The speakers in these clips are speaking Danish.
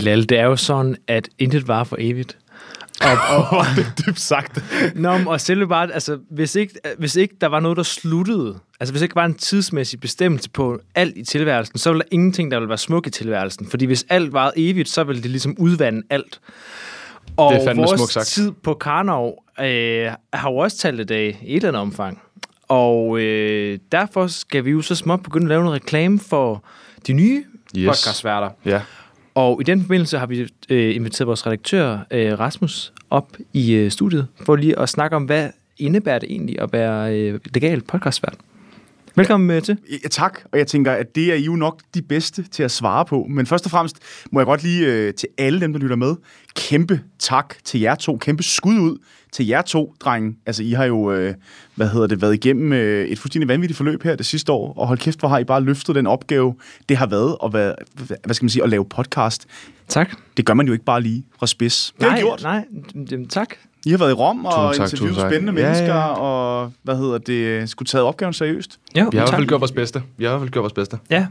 Bilal, det er jo sådan, at intet var for evigt. Og, og, det er dybt sagt. Nå, og selve bare, altså, hvis ikke, hvis ikke der var noget, der sluttede, altså hvis ikke var en tidsmæssig bestemmelse på alt i tilværelsen, så ville der ingenting, der ville være smuk i tilværelsen. Fordi hvis alt var evigt, så ville det ligesom udvande alt. Og Det er vores smukt sagt. tid på Karnov øh, har jo også talt i dag i et eller andet omfang. Og øh, derfor skal vi jo så småt begynde at lave noget reklame for de nye Yes. podcastværter. Ja. Og i den forbindelse har vi øh, inviteret vores redaktør, øh, Rasmus, op i øh, studiet, for lige at snakke om, hvad indebærer det egentlig at være øh, legal podcastvært. Velkommen ja, til. Ja, tak, og jeg tænker, at det er I jo nok de bedste til at svare på. Men først og fremmest må jeg godt lige øh, til alle dem, der lytter med, kæmpe tak til jer to. Kæmpe skud ud til jer to, drenge. Altså, I har jo, øh, hvad hedder det, været igennem øh, et fuldstændig vanvittigt forløb her det sidste år, og hold kæft, hvor har I bare løftet den opgave, det har været at, være, hvad skal man sige, at lave podcast. Tak. Det gør man jo ikke bare lige fra spids. Det har I gjort. Nej, jamen, tak. I har været i Rom og tak, interviewet tak. spændende Ja, mennesker, ja. og hvad hedder det, skulle taget opgaven seriøst. Jo, Vi har i hvert fald gjort vores bedste. Vi har i hvert fald gjort vores bedste. Ja,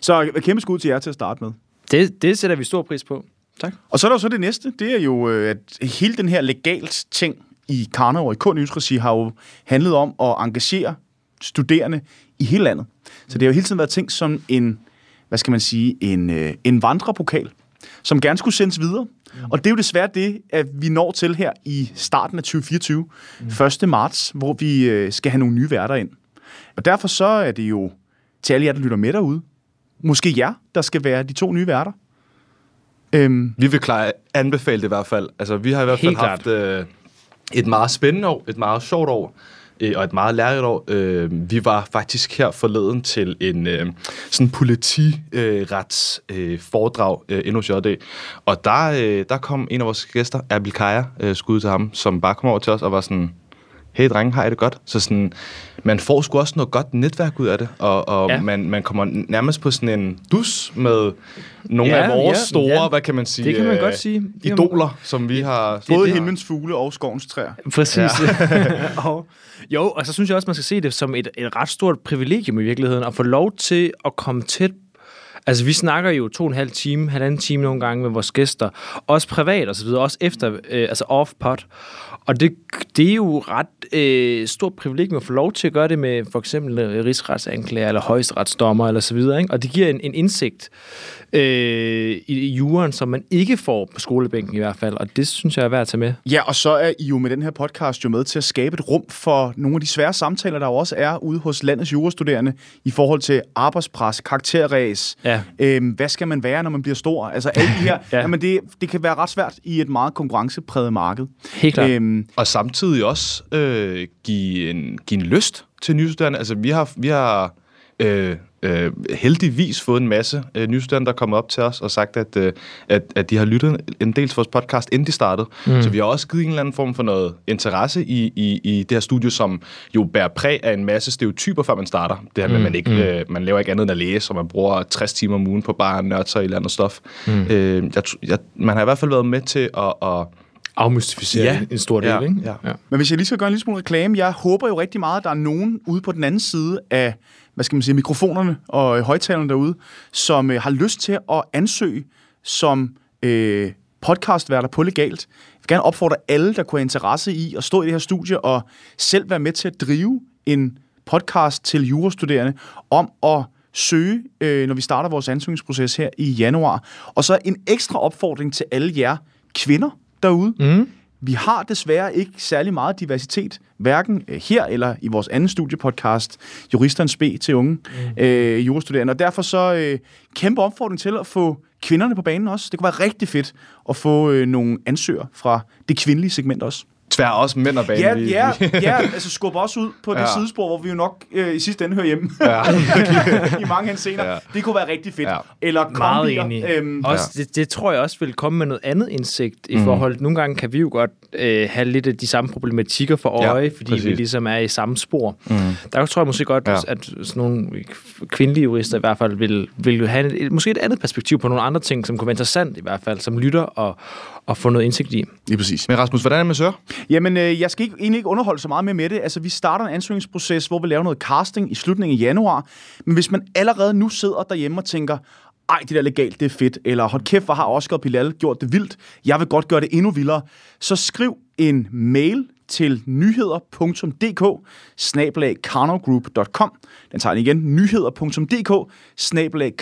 Så kæmpe skud til jer til at starte med. det, det sætter vi stor pris på. Tak. Og så er der jo så det næste, det er jo, øh, at hele den her legalt ting i Karnov og i K-News-regi har jo handlet om at engagere studerende i hele landet. Så det har jo hele tiden været tænkt som en, hvad skal man sige, en, øh, en vandrepokal, som gerne skulle sendes videre. Og det er jo desværre det, at vi når til her i starten af 2024, 1. marts, hvor vi øh, skal have nogle nye værter ind. Og derfor så er det jo til alle jer, der lytter med derude, måske jer, der skal være de to nye værter. Øhm, Vi vil klare anbefale det i hvert fald. Altså, vi har i hvert fald haft øh, et meget spændende år, et meget sjovt år, øh, og et meget lærerigt år. Øh, vi var faktisk her forleden til en øh, sådan politirets øh, foredrag øh, NOJD, og der, øh, der kom en af vores gæster, Abil Kaja, øh, skud til ham, som bare kom over til os og var sådan, hey drenge, har I det godt? Så sådan, man får sgu også noget godt netværk ud af det, og, og Ja. man, man kommer nærmest på sådan en dus med nogle Ja, af vores ja, store, ja. hvad kan man sige, Det kan man øh, godt sige. Det kan man- idoler, som vi har... både det. himlens fugle og skovens træer. Præcis. Ja. og, jo, og så synes jeg også, man skal se det som et, et ret stort privilegium i virkeligheden, at få lov til at komme tæt Altså, vi snakker jo to og en halv time, halvanden time nogle gange med vores gæster, også privat og så videre, også efter, øh, altså off-pod. Og det, det er jo ret øh, stort privilegium at få lov til at gøre det med for eksempel øh, rigsretsanklager eller højesteretsdommer eller så videre, ikke? Og det giver en, en indsigt øh, i, i juren, som man ikke får på skolebænken i hvert fald, og det synes jeg er værd at tage med. Ja, og så er I jo med den her podcast jo med til at skabe et rum for nogle af de svære samtaler, der jo også er ude hos landets jurastuderende i forhold til arbejdspres, karakterræs. Ja. Øhm, hvad skal man være, når man bliver stor? Altså alle de her, Ja. ja. jamen det, det kan være ret svært i et meget konkurrencepræget marked. Helt klart. Øhm, Og samtidig også øh, give, en, give en lyst til nystuderende. Altså, vi har, vi har øh, øh, heldigvis fået en masse øh, nystuderende, der er kommet op til os og sagt, at, øh, at, at de har lyttet en del til vores podcast, inden de startede. Mm. Så vi har også givet en eller anden form for noget interesse i, i, i det her studie, som jo bærer præg af en masse stereotyper, før man starter. Det her med, at man, ikke, øh, man laver ikke andet end at læse, og man bruger 60 timer om ugen på bare at nørde sig i et eller andet stof. Mm. Øh, jeg, jeg, man har i hvert fald været med til at... at afmystificere Ja. en stor del, Ja, ikke? ja. Men hvis jeg lige skal gøre en lille smule reklame, jeg håber jo rigtig meget, at der er nogen ude på den anden side af, hvad skal man sige, mikrofonerne og øh, højtalerne derude, som øh, har lyst til at ansøge som øh, podcastværter på Legalt. Jeg vil gerne opfordre alle, der kunne have interesse i at stå i det her studie og selv være med til at drive en podcast til jurastuderende om at søge, øh, når vi starter vores ansøgningsproces her i januar. Og så en ekstra opfordring til alle jer kvinder derude. Mm. Vi har desværre ikke særlig meget diversitet, hverken øh, her eller i vores anden studiepodcast, Juristerens B til unge mm. øh, jurastuderende. Og derfor så øh, kæmpe opfordring til at få kvinderne på banen også. Det kunne være rigtig fedt at få øh, nogle ansøgere fra det kvindelige segment også. Tvær også mænd og bane. Ja, Vi- ja, ja, altså skubbe også ud på det Ja. sidespor, hvor vi jo nok øh, i sidste ende hører hjemme Ja. i mange henseender. Ja. Det kunne være rigtig fedt. Ja. Eller Meget kombier. enig. Øhm, Også, det, det tror jeg også vil komme med noget andet indsigt i forhold. Nogle gange kan vi jo godt øh, have lidt af de samme problematikker for Ja, øje, fordi præcis. vi ligesom er i samme spor. Mm. Der tror jeg måske godt, Ja. ja. at sådan nogle kvindelige jurister i hvert fald vil, vil jo have et, måske et andet perspektiv på nogle andre ting, som kunne være interessant i hvert fald, som lytter og, og få noget indsigt i. Lige præcis. Men Rasmus, hvordan er det med Sør? Jamen, øh, jeg skal ikke, egentlig ikke underholde så meget mere med det. Altså, vi starter en ansøgningsproces, hvor vi laver noget casting i slutningen af januar. Men hvis man allerede nu sidder derhjemme og tænker, ej, det der legalt, det er fedt, eller hold kæft, hvor har Oscar Bilal gjort det vildt, jeg vil godt gøre det endnu vildere, så skriv en mail til nyheder.dk snabelag Den tager den igen, nyheder.dk snabelag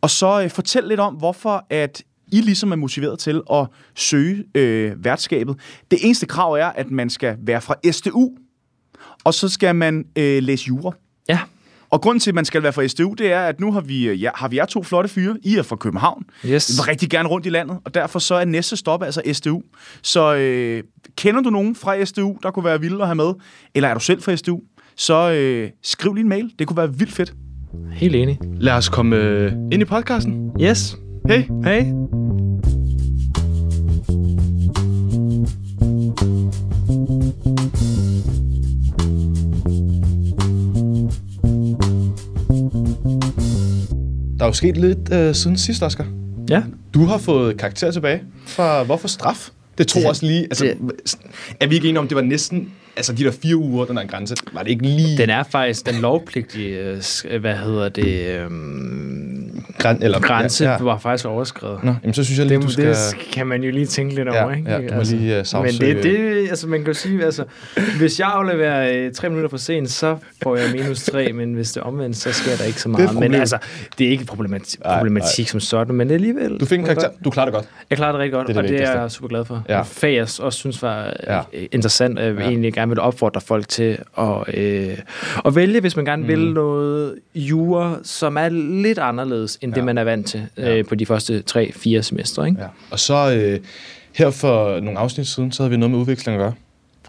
Og så øh, fortæl lidt om, hvorfor at i ligesom er motiveret til at søge øh, værtskabet. Det eneste krav er, at man skal være fra SDU, og så skal man øh, læse jura. Ja, Og grunden til, at man skal være fra SDU, det er, at nu har vi, øh, ja, har vi jer to flotte fyre. I er fra København. Yes. Vi vil rigtig gerne rundt i landet, og derfor så er næste stop altså SDU. Så øh, kender du nogen fra SDU, der kunne være vilde at have med, eller er du selv fra SDU, så øh, skriv lige en mail. Det kunne være vildt fedt. helt enig. Lad os komme øh, ind i podcasten. Yes. Hey. Hey. Der er jo sket lidt øh, siden sidst, Oscar. Ja. Du har fået karakter tilbage. For hvorfor straf? Det tog Det- også lige... Altså, er vi ikke enige om, det var næsten... Altså, de der fire uger, den der grænse, var det ikke lige... Den er faktisk den lovpligtige, øh, hvad hedder det, øhm, Græn, eller, grænse Ja, ja, var faktisk overskrevet. Nå, jamen, så synes jeg lige, Det, du skal... det kan man jo lige tænke lidt over, Ja, ikke? ja, du må lige, øh, Men sagsøge- det, det, altså man kan jo sige, altså, hvis jeg afleverer øh, tre minutter for sent, så får jeg minus tre, men hvis det er omvendt, så sker der ikke så et meget. Men altså, det er ikke problematik, problematik som sådan, men alligevel. Du fik en karakter. Du klarer det godt. Jeg klarer det rigtig godt, Det er og det det er jeg super glad for. Ja. Fag, jeg også synes var Ja. ja. interessant, og jeg Ja. egentlig gerne vil opfordre folk til at, øh, at vælge, hvis man gerne mm. vil noget jura, som er lidt anderledes, end. Det, man er vant til Ja. øh, på de første 3-4 semestre. Ikke? Ja. Og så øh, her for nogle afsnit siden, så havde vi noget med udveksling at gøre.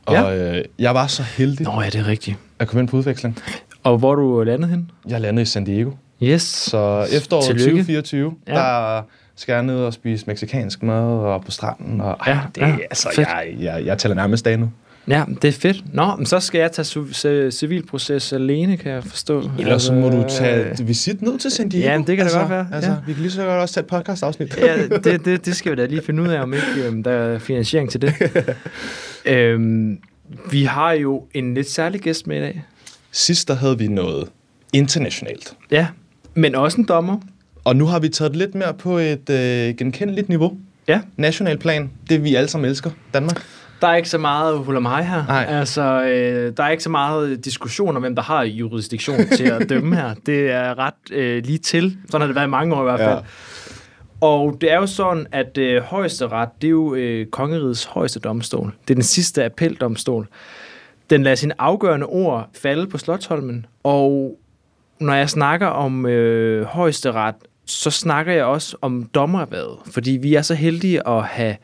Og Ja. øh, jeg var så heldig Nå ja, det er rigtigt. at komme ind på udveksling. Og hvor du landet hen? Jeg landede i San Diego. Yes. Så efteråret Tillykke. 2024, ja. Der skal jeg ned og spise meksikansk mad og på stranden. Og, ej, Ja, det, ja, altså, fedt. jeg, jeg, jeg tæller nærmest af nu. Ja, det er fedt. Nå, men så skal jeg tage civilproces alene, kan jeg forstå. Ellers så må du tage øh, visit ned til San Diego. Ja, det kan det altså, godt være, Altså, ja. Vi kan lige så godt også tage et podcast-afsnit. ja, det, det, det skal vi da lige finde ud af, om ikke øhm, der er finansiering til det. øhm, vi har jo en lidt særlig gæst med i dag. Sidst der havde vi noget internationalt. Ja, men også en dommer. Og nu har vi taget det lidt mere på et øh, genkendeligt niveau. Ja. National plan. Det vi alle sammen elsker. Danmark. Der er ikke så meget hul om hej her. Nej. Altså, øh, der er ikke så meget diskussion om, hvem der har jurisdiktion til at dømme her. Det er ret øh, lige til. Sådan har det været i mange år i hvert fald. Ja. Og det er jo sådan, at øh, højesteret, det er jo øh, kongerigets højeste domstol. Det er den sidste appeldomstol. Den lader sine afgørende ord falde på Slottholmen. Og når jeg snakker om øh, højesteret, så snakker jeg også om dommerværet. Fordi vi er så heldige at have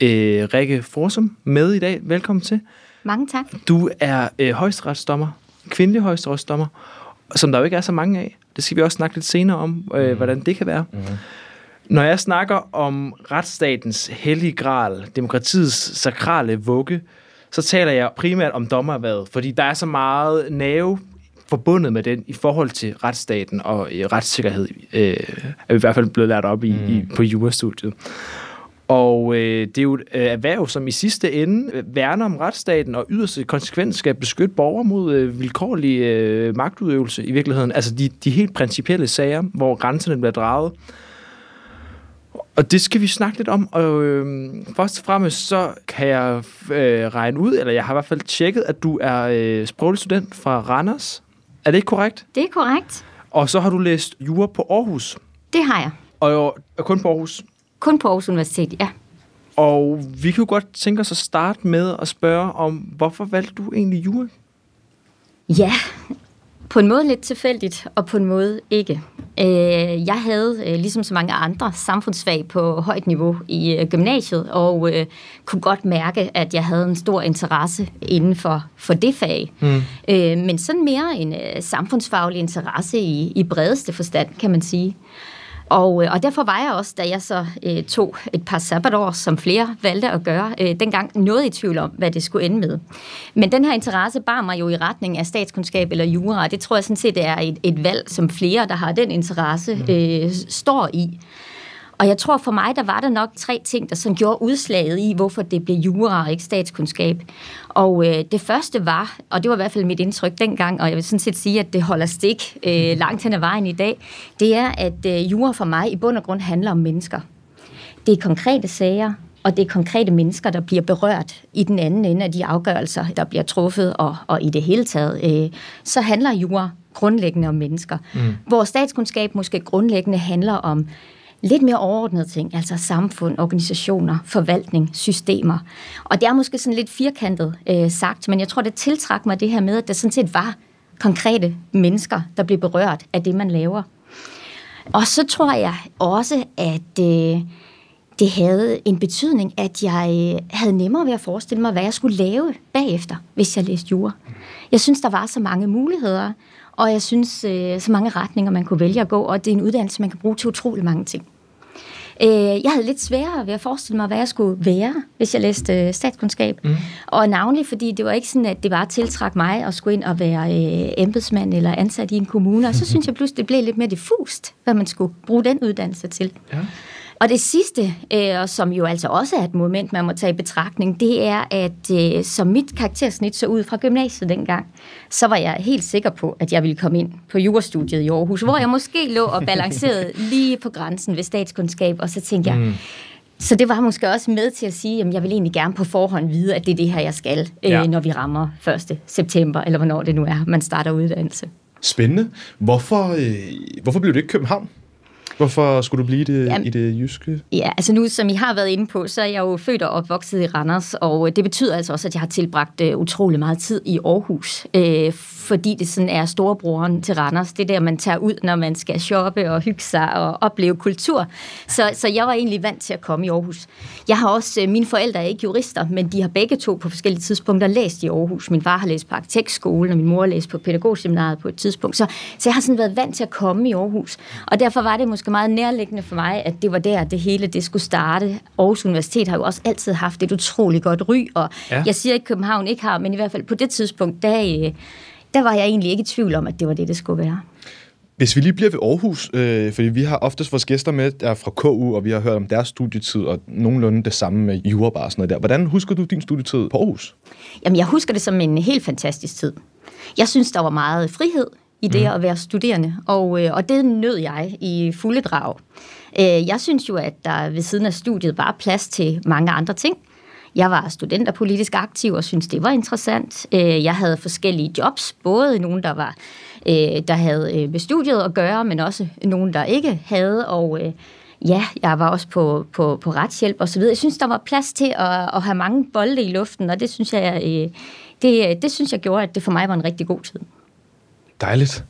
øh, Rikke Forsum med i dag. Velkommen til. Mange tak. Du er øh, højesteretsdommer, kvindelig højesteretsdommer, som der jo ikke er så mange af. Det skal vi også snakke lidt senere om, øh, hvordan det kan være. Mhm. Når jeg snakker om retsstatens hellige gral, demokratiets sakrale vugge, så taler jeg primært om dommerværet, fordi der er så meget nerve forbundet med den i forhold til retsstaten og øh, retssikkerhed, øh, er vi i hvert fald blevet lært op i, mm. i på jurastudiet. Og øh, det er jo et øh, erhverv, som i sidste ende øh, værner om retsstaten og yderste konsekvens skal beskytte borgere mod øh, vilkårlig øh, magtudøvelse i virkeligheden. Altså de, de helt principielle sager, hvor grænserne bliver draget. Og det skal vi snakke lidt om. Og øh, først og fremmest så kan jeg øh, regne ud, eller jeg har i hvert fald tjekket, at du er øh, sproglig student fra Randers. Er det ikke korrekt? Det er korrekt. Og så har du læst jura på Aarhus. Det har jeg. Og, og kun på Aarhus. Kun på Aarhus Universitet, ja. Og vi kunne godt tænke os at starte med at spørge om, hvorfor valgte du egentlig jura? Ja, på en måde lidt tilfældigt, og på en måde ikke. Øh, jeg havde, øh, ligesom så mange andre, samfundsfag på højt niveau i øh, gymnasiet, og kunne godt mærke, at jeg havde en stor interesse inden for, for det fag. Mm. Men sådan mere en samfundsfaglig interesse i, i bredeste forstand, kan man sige. Og, øh, og derfor var jeg også, da jeg så øh, tog et par sabbatår, som flere valgte at gøre, øh, dengang noget i tvivl om, hvad det skulle ende med. Men den her interesse bar mig jo i retning af statskundskab eller jura, det tror jeg sådan set er et, et valg, som flere, der har den interesse, øh, står i. Og jeg tror for mig, der var der nok tre ting, der sådan gjorde udslaget i, hvorfor det blev jura og ikke statskundskab. Og øh, det første var, og det var i hvert fald mit indtryk dengang, og jeg vil sådan set sige, at det holder stik øh, langt hen ad vejen i dag, det er, at øh, jura for mig i bund og grund handler om mennesker. Det er konkrete sager, og det er konkrete mennesker, der bliver berørt i den anden ende af de afgørelser, der bliver truffet, og, og i det hele taget, øh, så handler jura grundlæggende om mennesker. Mm. Hvor statskundskab måske grundlæggende handler om lidt mere overordnede ting, altså samfund, organisationer, forvaltning, systemer. Og det er måske sådan lidt firkantet øh, sagt, men jeg tror, det tiltrak mig det her med, at der sådan set var konkrete mennesker, der blev berørt af det, man laver. Og så tror jeg også, at øh, det havde en betydning, at jeg øh, havde nemmere ved at forestille mig, hvad jeg skulle lave bagefter, hvis jeg læste jura. Jeg synes, der var så mange muligheder, og jeg synes, øh, så mange retninger, man kunne vælge at gå, og det er en uddannelse, man kan bruge til utrolig mange ting. Øh, jeg havde lidt sværere ved at forestille mig, hvad jeg skulle være, hvis jeg læste øh, statskundskab. Mm. Og navnlig, fordi det var ikke sådan, at det bare tiltrak mig at skulle ind og være øh, embedsmand eller ansat i en kommune. Og så synes jeg pludselig, det blev lidt mere diffust, hvad man skulle bruge den uddannelse til. Ja. Og det sidste, øh, som jo altså også er et moment, man må tage i betragtning, det er, at øh, som mit karaktersnit så ud fra gymnasiet dengang, så var jeg helt sikker på, at jeg ville komme ind på jurastudiet i Aarhus, hvor jeg måske lå og balancerede lige på grænsen ved statskundskab, og så tænkte jeg, mm. Så det var måske også med til at sige, at jeg vil egentlig gerne på forhånd vide, at det er det her, jeg skal, øh, ja. når vi rammer 1. september, eller hvornår det nu er, man starter uddannelse. Spændende. Hvorfor, øh, hvorfor blev det ikke København? Hvorfor skulle du blive det, Jamen, i det jyske? Ja, altså nu, som I har været inde på, så er jeg jo født og opvokset i Randers, og det betyder altså også, at jeg har tilbragt uh, utrolig meget tid i Aarhus, uh, fordi det sådan er storebroren til Randers. Det er der, man tager ud, når man skal shoppe og hygge sig og opleve kultur. Så, så jeg var egentlig vant til at komme i Aarhus. Jeg har også, uh, mine forældre er ikke jurister, men de har begge to på forskellige tidspunkter læst i Aarhus. Min far har læst på arkitektskolen, og min mor har læst på pædagogseminaret på et tidspunkt. Så, så jeg har sådan været vant til at komme i Aarhus. Og derfor var det måske meget nærliggende for mig, at det var der, det hele det skulle starte. Aarhus Universitet har jo også altid haft et utroligt godt ry, og ja. jeg siger ikke, at København ikke har, men i hvert fald på det tidspunkt, der, øh, der var jeg egentlig ikke i tvivl om, at det var det, det skulle være. Hvis vi lige bliver ved Aarhus, øh, fordi vi har oftest vores gæster med der fra KU, og vi har hørt om deres studietid, og nogenlunde det samme med jurabar og sådan noget der. Hvordan husker du din studietid på Aarhus? Jamen, jeg husker det som en helt fantastisk tid. Jeg synes, der var meget frihed i det mm. at være studerende, og, øh, og det nød jeg i fulde drag. Øh, jeg synes jo, at der ved siden af studiet var plads til mange andre ting. Jeg var studenterpolitisk aktiv og synes det var interessant. Øh, jeg havde forskellige jobs, både nogen, der var øh, der havde øh, med studiet at gøre, men også nogen, der ikke havde, og ja, jeg var også på, på, på retshjælp og så videre. Jeg synes, der var plads til at, at have mange bolde i luften, og det synes jeg, det, det synes jeg gjorde, at det for mig var en rigtig god tid. Dejligt.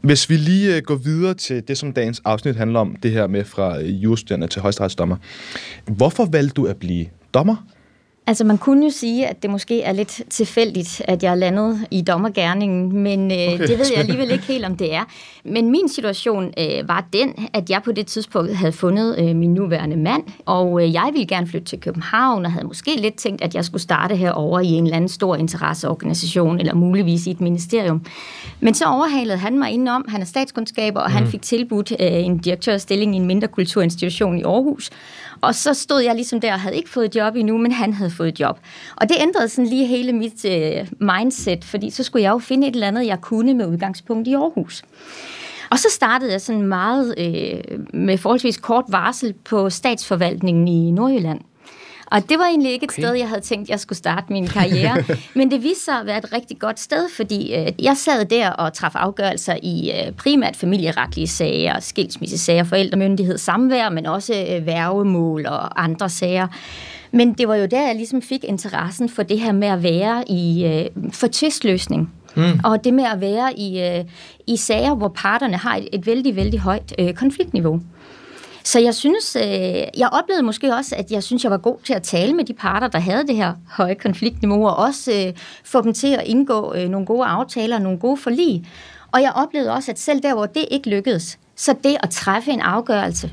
Hvis vi lige går videre til det, som dagens afsnit handler om, det her med fra øh, jurastuderende til højesteretsdommer. Hvorfor valgte du at blive dommer? Altså man kunne jo sige, at det måske er lidt tilfældigt, at jeg er landet i dommergærningen, men øh, okay. det ved jeg alligevel ikke helt, om det er. Men min situation øh, var den, at jeg på det tidspunkt havde fundet øh, min nuværende mand, og øh, jeg ville gerne flytte til København, og havde måske lidt tænkt, at jeg skulle starte herover i en eller anden stor interesseorganisation, eller muligvis i et ministerium. Men så overhalede han mig indenom, han er statskundskaber, og mm. han fik tilbudt øh, en direktørstilling i en mindre kulturinstitution i Aarhus, og så stod jeg ligesom der og havde ikke fået job endnu, men han havde fået job. Og det ændrede sådan lige hele mit øh, mindset, fordi så skulle jeg jo finde et eller andet, jeg kunne med udgangspunkt i Aarhus. Og så startede jeg sådan meget øh, med forholdsvis kort varsel på statsforvaltningen i Nordjylland. Og det var egentlig ikke et okay. sted, jeg havde tænkt, jeg skulle starte min karriere. Men det viste sig at være et rigtig godt sted, fordi øh, jeg sad der og traf afgørelser i øh, primært familieretlige sager, skilsmissesager, forældremyndighed, samvær, men også øh, værgemål og andre sager. Men det var jo der, jeg ligesom fik interessen for det her med at være i øh, for tvistløsning. Mm. Og det med at være i, øh, i sager, hvor parterne har et, et vældig, vældig højt øh, konfliktniveau. Så jeg synes, øh, jeg oplevede måske også, at jeg synes, jeg var god til at tale med de parter, der havde det her høje konfliktniveau, og også øh, få dem til at indgå øh, nogle gode aftaler, nogle gode forlig. Og jeg oplevede også, at selv der, hvor det ikke lykkedes, så det at træffe en afgørelse,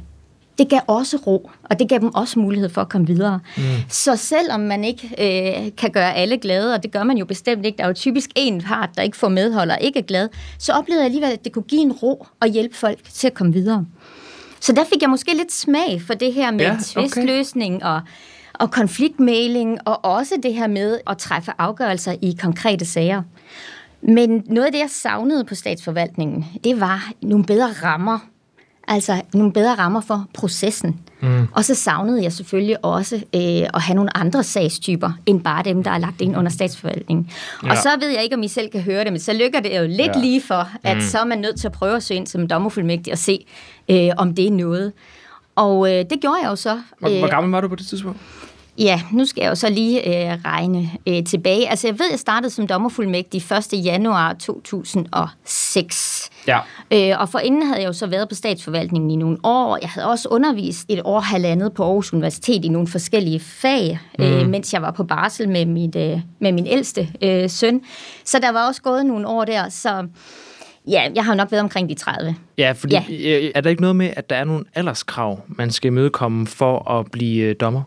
det gav også ro, og det gav dem også mulighed for at komme videre. Mm. Så selvom man ikke øh, kan gøre alle glade, og det gør man jo bestemt ikke, der er jo typisk en part, der ikke får medhold og ikke er glad, så oplevede jeg alligevel, at det kunne give en ro og hjælpe folk til at komme videre. Så der fik jeg måske lidt smag for det her med Ja, ja, okay. tvistløsning og, og konfliktmæling, og også det her med at træffe afgørelser i konkrete sager. Men noget af det, jeg savnede på statsforvaltningen, det var nogle bedre rammer. Altså nogle bedre rammer for processen. Mm. Og så savnede jeg selvfølgelig også øh, at have nogle andre sagstyper, end bare dem, der er lagt ind under statsforvaltningen. Ja. Og så ved jeg ikke, om I selv kan høre det, men så lykker det jo lidt Ja. lige for, at mm. så er man nødt til at prøve at søge ind som dommerfuldmægtig og se, øh, om det er noget. Og øh, det gjorde jeg jo så. Hvor, Øh, hvor gammel var du på det tidspunkt? Ja, nu skal jeg jo så lige øh, regne øh, tilbage. Altså, jeg ved, jeg startede som dommerfuldmægtig 1. januar 2006. Ja. Øh, og forinden havde jeg jo så været på statsforvaltningen i nogle år. Jeg havde også undervist et år halvandet på Aarhus Universitet i nogle forskellige fag, mm. øh, mens jeg var på barsel med, mit, øh, med min ældste øh, søn. Så der var også gået nogle år der, så ja, jeg har nok været omkring de 30. Ja, fordi Ja. ja. er der ikke noget med, at der er nogle alderskrav, man skal imødekomme for at blive øh, dommer?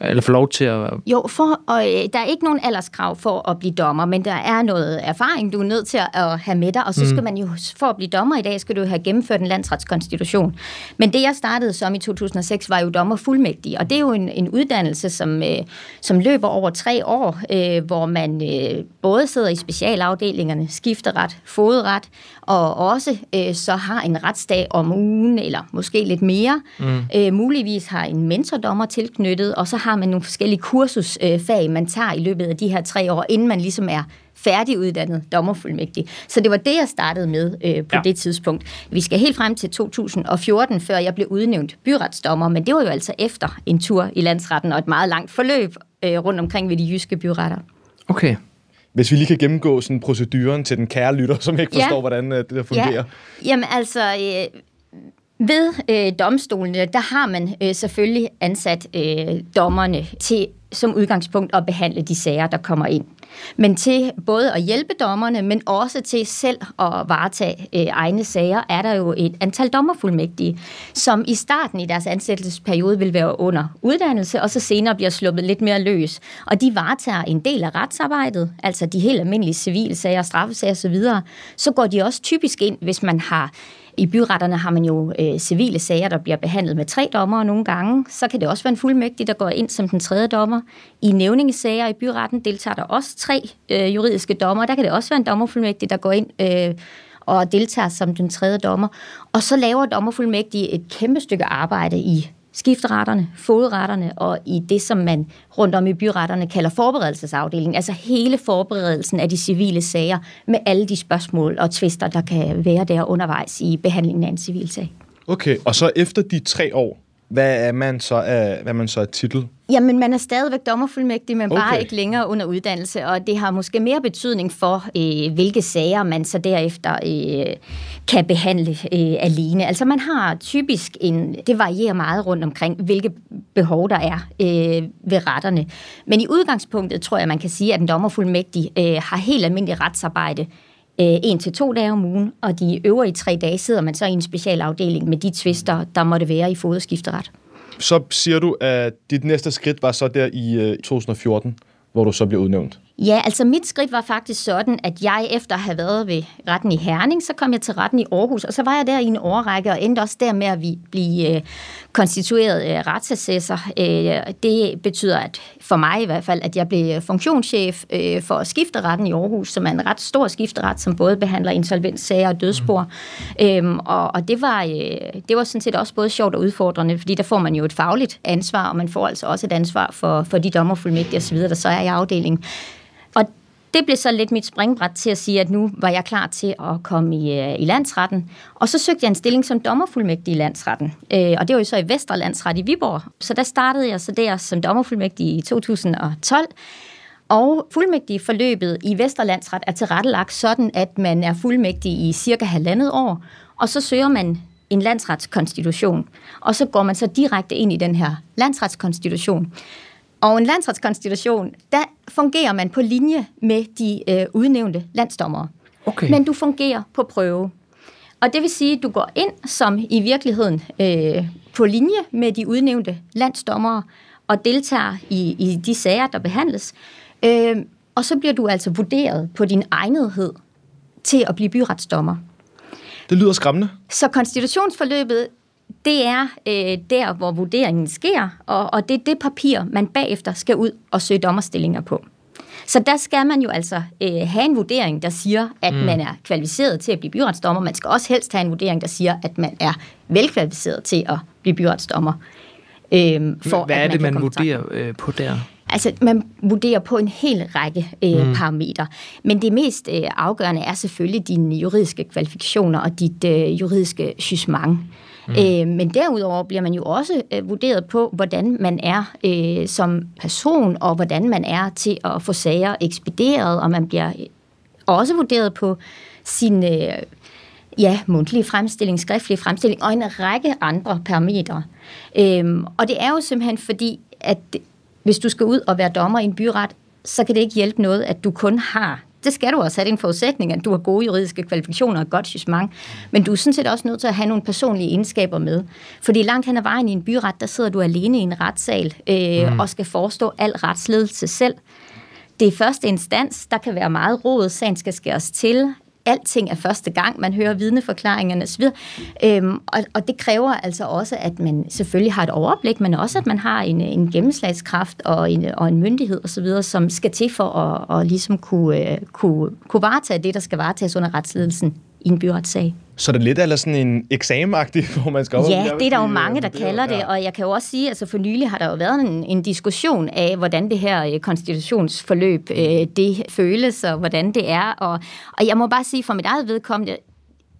Eller få lov til at... Jo, for, og, øh, der er ikke nogen alderskrav for at blive dommer, men der er noget erfaring, du er nødt til at, at have med dig, og så skal man jo, for at blive dommer i dag, skal du have gennemført en landsretskonstitution. Men det, jeg startede som i 2006, var jo dommer fuldmægtig, og det er jo en, en uddannelse, som, øh, som løber over tre år, øh, hvor man øh, både sidder i specialafdelingerne, skifteret, fodret, og også øh, så har en retsdag om ugen, eller måske lidt mere. Mm. Øh, muligvis har en mentordommer tilknyttet, og så har man nogle forskellige kursusfag, øh, man tager i løbet af de her tre år, inden man ligesom er færdiguddannet dommerfuldmægtig. Så det var det, jeg startede med øh, på Ja. det tidspunkt. Vi skal helt frem til 2014, før jeg blev udnævnt byretsdommer, men det var jo altså efter en tur i landsretten og et meget langt forløb øh, rundt omkring ved de jyske byretter. Okay. Hvis vi lige kan gennemgå sådan proceduren til den kære lytter, som ikke Ja. forstår, hvordan øh, det der fungerer. Ja. Jamen altså, øh, ved øh, domstolene, der har man øh, selvfølgelig ansat øh, dommerne til som udgangspunkt at behandle de sager, der kommer ind. Men til både at hjælpe dommerne, men også til selv at varetage øh, egne sager, er der jo et antal dommerfuldmægtige, som i starten i deres ansættelsesperiode vil være under uddannelse, og så senere bliver sluppet lidt mere løs. Og de varetager en del af retsarbejdet, altså de helt almindelige civile sager, straffesager osv. Så går de også typisk ind, hvis man har i byretterne har man jo øh, civile sager, der bliver behandlet med tre dommer nogle gange. Så kan det også være en fuldmægtig, der går ind som den tredje dommer. I nævningesager i byretten deltager der også tre øh, juridiske dommer. Der kan det også være en dommerfuldmægtig, der går ind øh, og deltager som den tredje dommer. Og så laver dommerfuldmægtige et kæmpe stykke arbejde i skifteretterne, fodretterne og i det, som man rundt om i byretterne kalder forberedelsesafdelingen, altså hele forberedelsen af de civile sager med alle de spørgsmål og tvister, der kan være der undervejs i behandlingen af en civil sag. Okay, og så efter de tre år, hvad er man så af, hvad er man så af titel? Jamen, man er stadigvæk dommerfuldmægtig, men okay. Bare ikke længere under uddannelse, og det har måske mere betydning for, øh, hvilke sager man så derefter øh, kan behandle øh, alene. Altså, man har typisk en, det varierer meget rundt omkring, hvilke behov der er øh, ved retterne. Men i udgangspunktet tror jeg, man kan sige, at en dommerfuldmægtig øh, har helt almindelig retsarbejde øh, Øh, en til to dage om ugen, og de øvrige tre dage sidder man så i en specialafdeling med de tvister, der måtte være i foderskifteret. Så siger du, at dit næste skridt var så der i øh, 2014, hvor du så blev udnævnt. Ja, altså mit skridt var faktisk sådan, at jeg efter at have været ved retten i Herning, så kom jeg til retten i Aarhus, og så var jeg der i en årrække, og endte også der med at vi blive øh, konstitueret øh, retsassessor. Øh, det betyder at for mig i hvert fald, at jeg blev funktionschef øh, for skifteretten i Aarhus, som er en ret stor skifteret, som både behandler insolvenssager og dødsspor. Mm. Øhm, og og det, var, øh, det var sådan set også både sjovt og udfordrende, fordi der får man jo et fagligt ansvar, og man får altså også et ansvar for, for de dommerfuldmægtige osv., der så er i afdelingen. Det blev så lidt mit springbræt til at sige, at nu var jeg klar til at komme i, øh, i landsretten. Og så søgte jeg en stilling som dommerfuldmægtig i landsretten. Øh, og det var jo så i Vesterlandsret i Viborg. Så der startede jeg så der som dommerfuldmægtig i 2012. Og fuldmægtig forløbet i Vesterlandsret er tilrettelagt sådan, at man er fuldmægtig i cirka halvandet år, og så søger man en landsretskonstitution. Og så går man så direkte ind i den her landsretskonstitution. Og en landsretskonstitution, der fungerer man på linje med de øh, udnævnte landsdommere. Okay. Men du fungerer på prøve. Og det vil sige, at du går ind som i virkeligheden øh, på linje med de udnævnte landsdommere og deltager i, i de sager, der behandles. Øh, og så bliver du altså vurderet på din egnethed til at blive byretsdommer. Det lyder skræmmende. Så konstitutionsforløbet det er øh, der, hvor vurderingen sker, og, og det er det papir, man bagefter skal ud og søge dommerstillinger på. Så der skal man jo altså øh, have en vurdering, der siger, at mm. man er kvalificeret til at blive byretsdommer. Man skal også helst have en vurdering, der siger, at man er velkvalificeret til at blive byretsdommer. Øh, for Hvad er det, man, man vurderer øh, på der? Altså, man vurderer på en hel række øh, mm. parametre. Men det mest øh, afgørende er selvfølgelig dine juridiske kvalifikationer og dit øh, juridiske jugement. Mm. Øh, men derudover bliver man jo også øh, vurderet på, hvordan man er øh, som person, og hvordan man er til at få sager ekspederet, og man bliver øh, også vurderet på sin øh, ja, mundtlige fremstilling, skriftlige fremstilling, og en række andre parametre. Øh, og det er jo simpelthen fordi, at hvis du skal ud og være dommer i en byret, så kan det ikke hjælpe noget, at du kun har det skal du også have, en forudsætning, at du har gode juridiske kvalifikationer og godt jugement. Men du er sådan set også nødt til at have nogle personlige egenskaber med. Fordi langt hen ad vejen i en byret, der sidder du alene i en retssal øh, mm. og skal forestå al retsledelse selv. Det er første instans, der kan være meget råd, sagen skal skæres til, alting er første gang, man hører vidneforklaringerne osv. Øhm, og, og det kræver altså også, at man selvfølgelig har et overblik, men også, at man har en, en gennemslagskraft og en, og en myndighed osv., som skal til for at, og ligesom kunne, øh, kunne, kunne varetage det, der skal varetages under retsledelsen i en byretssag. Så det er lidt eller sådan en eksamenagtig, hvor man skal op Ja, det er der jo mange, der kalder det, og jeg kan jo også sige, altså for nylig har der jo været en, en diskussion af, hvordan det her øh, konstitutionsforløb, øh, det føles, og hvordan det er, og, og jeg må bare sige for mit eget vedkommende,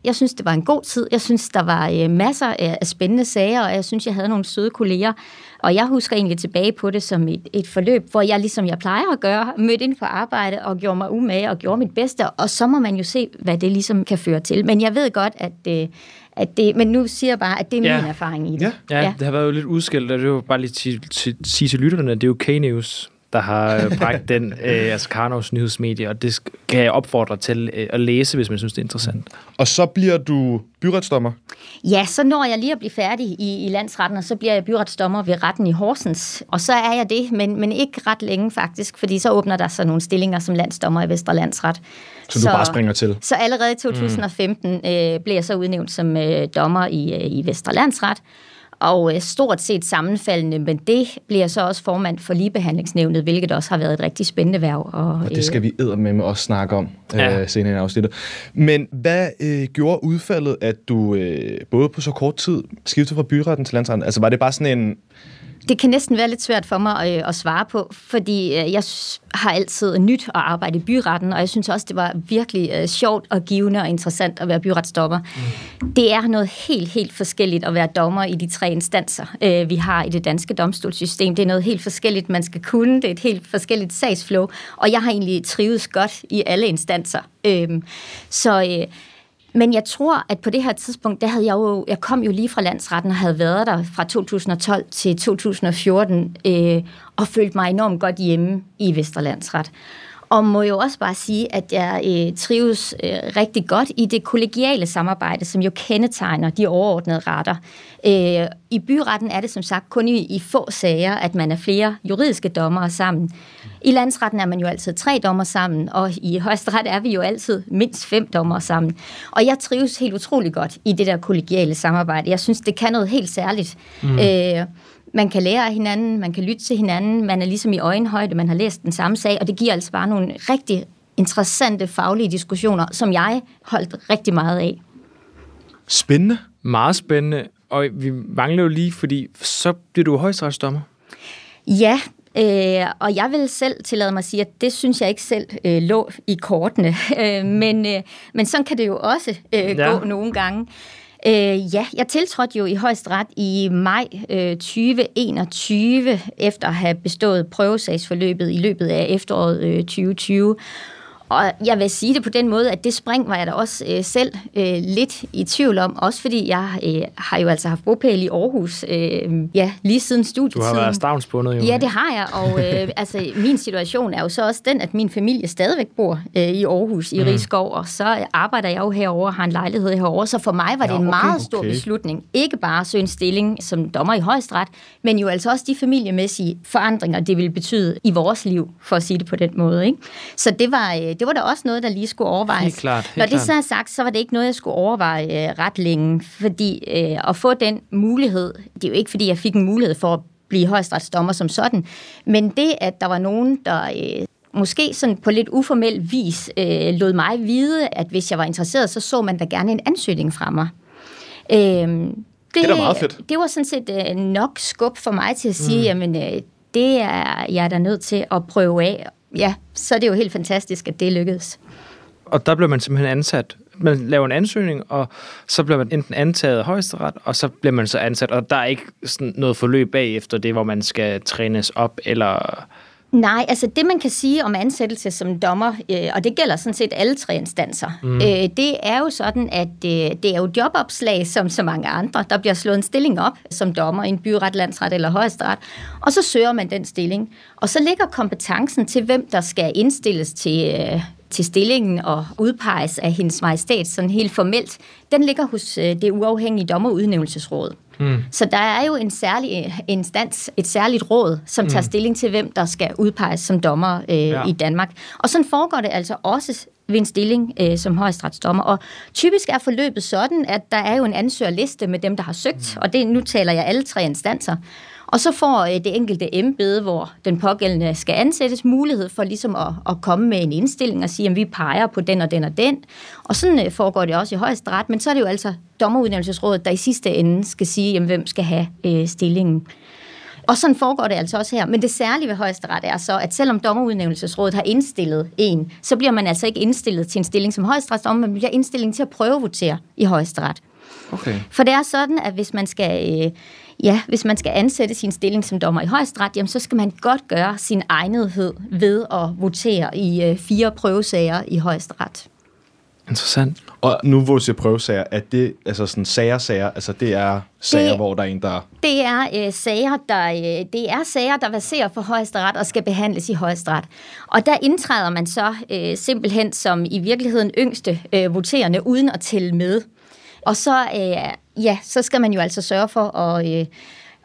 jeg synes, det var en god tid. Jeg synes, der var øh, masser af spændende sager, og jeg synes, jeg havde nogle søde kolleger. Og jeg husker egentlig tilbage på det som et, et forløb, hvor jeg, ligesom jeg plejer at gøre, mødte ind på arbejde og gjorde mig umage og gjorde mit bedste. Og så må man jo se, hvad det ligesom kan føre til. Men jeg ved godt, at, øh, at det, men nu siger jeg bare, at det er ja. min erfaring i det. Ja. Ja, ja, det har været jo lidt udskilt, og det var bare lige til, til, sige til lytterne, det er jo K-News, der har øh, bragt den, øh, altså Karnovs nyhedsmedie, og det kan jeg opfordre til øh, at læse, hvis man synes, det er interessant. Og så bliver du byretsdommer? Ja, så når jeg lige at blive færdig i, i landsretten, og så bliver jeg byretsdommer ved retten i Horsens. Og så er jeg det, men, men ikke ret længe faktisk, fordi så åbner der sig nogle stillinger som landsdommer i Vestre Landsret. Så du så, bare springer til? Så allerede i 2015 mm. øh, blev jeg så udnævnt som øh, dommer i, øh, i Vestre Landsret og øh, stort set sammenfaldende, men det bliver så også formand for ligebehandlingsnævnet, hvilket også har været et rigtig spændende værv. Og, og det skal vi med med også snakke om ja. øh, senere i afsnittet. Men hvad øh, gjorde udfaldet, at du øh, både på så kort tid skiftede fra byretten til landsretten? Altså var det bare sådan en det kan næsten være lidt svært for mig at, øh, at svare på, fordi øh, jeg har altid nyt at arbejde i byretten, og jeg synes også, det var virkelig uh, sjovt og givende og interessant at være byretsdommer. Mm. Det er noget helt, helt forskelligt at være dommer i de tre instanser, vi har i det danske domstolssystem. Det er noget helt forskelligt, man skal kunne. Det er et helt forskelligt sagsflow, og jeg har egentlig trivet godt i alle instanser. Uh, så... Men jeg tror, at på det her tidspunkt, der havde jeg jo, jeg kom jo lige fra landsretten og havde været der fra 2012 til 2014 øh, og følte mig enormt godt hjemme i Vesterlandsret. Og må jo også bare sige, at jeg øh, trives øh, rigtig godt i det kollegiale samarbejde, som jo kendetegner de overordnede retter. Øh, I byretten er det som sagt kun i, i få sager, at man er flere juridiske dommere sammen. I landsretten er man jo altid tre dommer sammen, og i højesteret er vi jo altid mindst fem dommer sammen. Og jeg trives helt utrolig godt i det der kollegiale samarbejde. Jeg synes, det kan noget helt særligt. Mm. Øh, man kan lære af hinanden, man kan lytte til hinanden, man er ligesom i øjenhøjde, man har læst den samme sag, og det giver altså bare nogle rigtig interessante faglige diskussioner, som jeg holdt rigtig meget af. Spændende. Meget spændende. Og vi mangler jo lige, fordi så bliver du højstrafsdommer. Ja, Øh, og jeg vil selv tillade mig at sige, at det synes jeg ikke selv øh, lå i kortene. Øh, men, øh, men sådan kan det jo også øh, ja. gå nogle gange. Øh, ja, jeg tiltrådte jo i højesteret i maj øh, 2021, efter at have bestået prøvesagsforløbet i løbet af efteråret øh, 2020. Og jeg vil sige det på den måde, at det spring var jeg da også øh, selv øh, lidt i tvivl om, også fordi jeg øh, har jo altså haft bopæl i Aarhus, øh, ja, lige siden studietiden. Du har været stavnsbundet jo. Ja, det har jeg, og øh, altså, min situation er jo så også den, at min familie stadigvæk bor øh, i Aarhus, i mm. Rigskov, og så arbejder jeg jo herover og har en lejlighed herover, så for mig var det ja, okay, en meget stor okay. beslutning. Ikke bare at søge en stilling som dommer i højesteret, men jo altså også de familiemæssige forandringer, det ville betyde i vores liv, for at sige det på den måde. Ikke? Så det var, øh, det var da også noget, der lige skulle overvejes. Helt klart, helt Når det klart. så er sagt, så var det ikke noget, jeg skulle overveje øh, ret længe, fordi øh, at få den mulighed, det er jo ikke, fordi jeg fik en mulighed for at blive højstretsdommer som sådan, men det, at der var nogen, der øh, måske sådan på lidt uformel vis øh, lod mig vide, at hvis jeg var interesseret, så så man da gerne en ansøgning fra mig. Øh, det, Det er meget fedt. Det var sådan set øh, nok skub for mig til at sige, mm. jamen øh, det er jeg er da nødt til at prøve af. Ja, så er det jo helt fantastisk, at det lykkedes. Og der blev man simpelthen ansat. Man laver en ansøgning, og så bliver man enten antaget af højesteret, og så bliver man så ansat, og der er ikke sådan noget forløb bagefter det, hvor man skal trænes op, eller... Nej, altså det man kan sige om ansættelse som dommer, øh, og det gælder sådan set alle tre instanser, mm. øh, det er jo sådan, at øh, det er jo jobopslag som så mange andre. Der bliver slået en stilling op som dommer i en byret, landsret eller højesteret, og så søger man den stilling. Og så ligger kompetencen til, hvem der skal indstilles til, øh, til stillingen og udpeges af hendes majestæt, sådan helt formelt, den ligger hos øh, det uafhængige dommerudnævnelsesråd. Mm. Så der er jo en særlig øh, instans, et særligt råd, som tager stilling til, hvem der skal udpeges som dommer øh, ja. i Danmark. Og sådan foregår det altså også ved en stilling øh, som højstretsdommer. Og typisk er forløbet sådan, at der er jo en ansøgerliste med dem, der har søgt, mm. og det, nu taler jeg alle tre instanser. Og så får øh, det enkelte embede, hvor den pågældende skal ansættes, mulighed for ligesom at, at komme med en indstilling og sige, at vi peger på den og den og den. Og sådan øh, foregår det også i højesteret, men så er det jo altså dommerudnævnelsesrådet, der i sidste ende skal sige, jamen, hvem skal have øh, stillingen. Og sådan foregår det altså også her. Men det særlige ved højesteret er så, at selvom dommerudnævnelsesrådet har indstillet en, så bliver man altså ikke indstillet til en stilling som højesteretsdommer, man bliver indstillet til at prøvevotere i højesteret. Okay. For det er sådan, at hvis man skal, øh, ja, hvis man skal ansætte sin stilling som dommer i højesteret, jamen, så skal man godt gøre sin egnethed ved at votere i øh, fire prøvesager i højesteret. Interessant. Og nu hvor du siger prøvesager, at det altså sådan sager, sager, altså det er sager, Det- hvor der er en, der... Det er øh, sager, der øh, det er sager, der baserer for højesteret og skal behandles i højesteret. Og der indtræder man så øh, simpelthen som i virkeligheden yngste øh, voterende uden at tælle med. Og så øh, ja, så skal man jo altså sørge for at øh,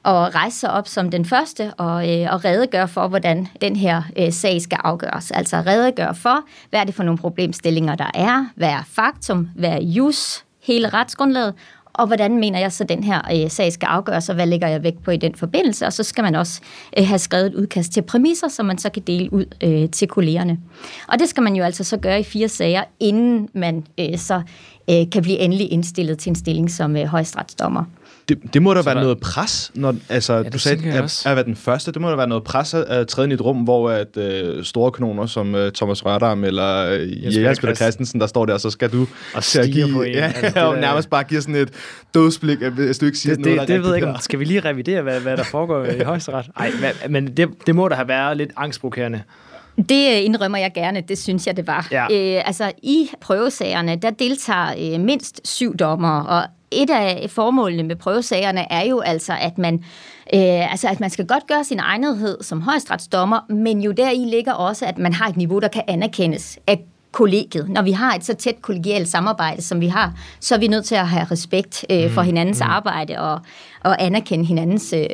at rejse sig op som den første og, øh, og redegøre for, hvordan den her øh, sag skal afgøres. Altså redegøre for, hvad er det for nogle problemstillinger, der er, hvad er faktum, hvad er jus, hele retsgrundlaget, og hvordan mener jeg så, den her øh, sag skal afgøres, og hvad lægger jeg vægt på i den forbindelse. Og så skal man også øh, have skrevet et udkast til præmisser, som man så kan dele ud øh, til kollegerne. Og det skal man jo altså så gøre i fire sager, inden man øh, så øh, kan blive endelig indstillet til en stilling som øh, højesteretsdommer. Det, det må da være der- noget pres, når, altså, ja, det du sagde, at, at være den første, det må da være noget pres at, at træde ind i et rum, hvor at, øh, store kanoner som øh, Thomas Rørdam eller øh, Jens Peter Christensen. Der står der, så skal du Og til at give, på en. ja, Altså, det og nærmest bare give sådan et dødsblik, hvis du ikke siger Det, noget, det, der er det ved jeg ikke, der. om- skal vi lige revidere, hvad, hvad der foregår i højesteret? Nej, men det, det må da have været lidt angstprovokerende. Det øh, indrømmer jeg gerne, det synes jeg, det var. Ja. Øh, altså, i prøvesagerne, der deltager øh, mindst syv dommere, og et af formålene med prøvesagerne er jo altså, at man, øh, altså, at man skal godt gøre sin egnethed som højesteretsdommer, men jo deri ligger også, at man har et niveau, der kan anerkendes af kollegiet. Når vi har et så tæt kollegialt samarbejde, som vi har, så er vi nødt til at have respekt øh, for hinandens mm. arbejde og, og anerkende hinandens øh,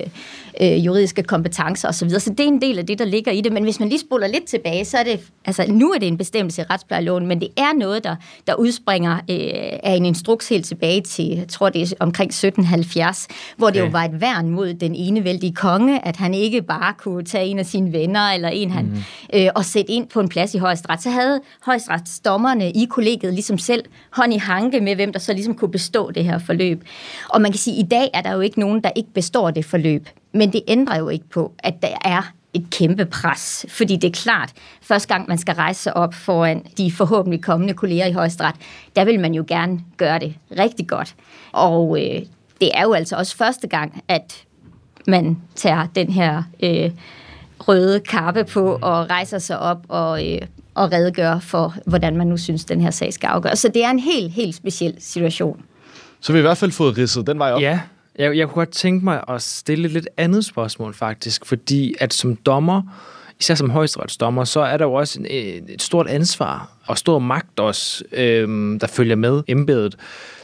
øh, juridiske kompetencer osv. Så det er en del af det, der ligger i det. Men hvis man lige spoler lidt tilbage, så er det, altså nu er det en bestemmelse i retsplejeloven, men det er noget, der, der udspringer øh, af en instruks helt tilbage til, jeg tror det er omkring 1770, hvor det Okay. jo var et værn mod den enevældige konge, at han ikke bare kunne tage en af sine venner eller en han, øh, og sætte ind på en plads i højesteret. Så havde højesteretsdommerne i kollegiet ligesom selv hånd i hanke med, hvem der så ligesom kunne bestå det her forløb. Og man kan sige, at i dag er der jo ikke nogen, der ikke består det forløb. Men det ændrer jo ikke på, at der er et kæmpe pres. Fordi det er klart, første gang man skal rejse sig op foran de forhåbentlig kommende kolleger i højesteret, der vil man jo gerne gøre det rigtig godt. Og øh, det er jo altså også første gang, at man tager den her øh, røde kappe på og rejser sig op og, øh, og redegør for, hvordan man nu synes, den her sag skal afgøres. Så det er en helt, helt speciel situation. Så har vi i hvert fald fået ridset den vej op. Ja, jeg, jeg kunne godt tænke mig at stille et lidt andet spørgsmål faktisk, fordi at som dommer, især som højesteretsdommer, så er der jo også en, et et stort ansvar og stor magt også, øhm, der følger med embedet.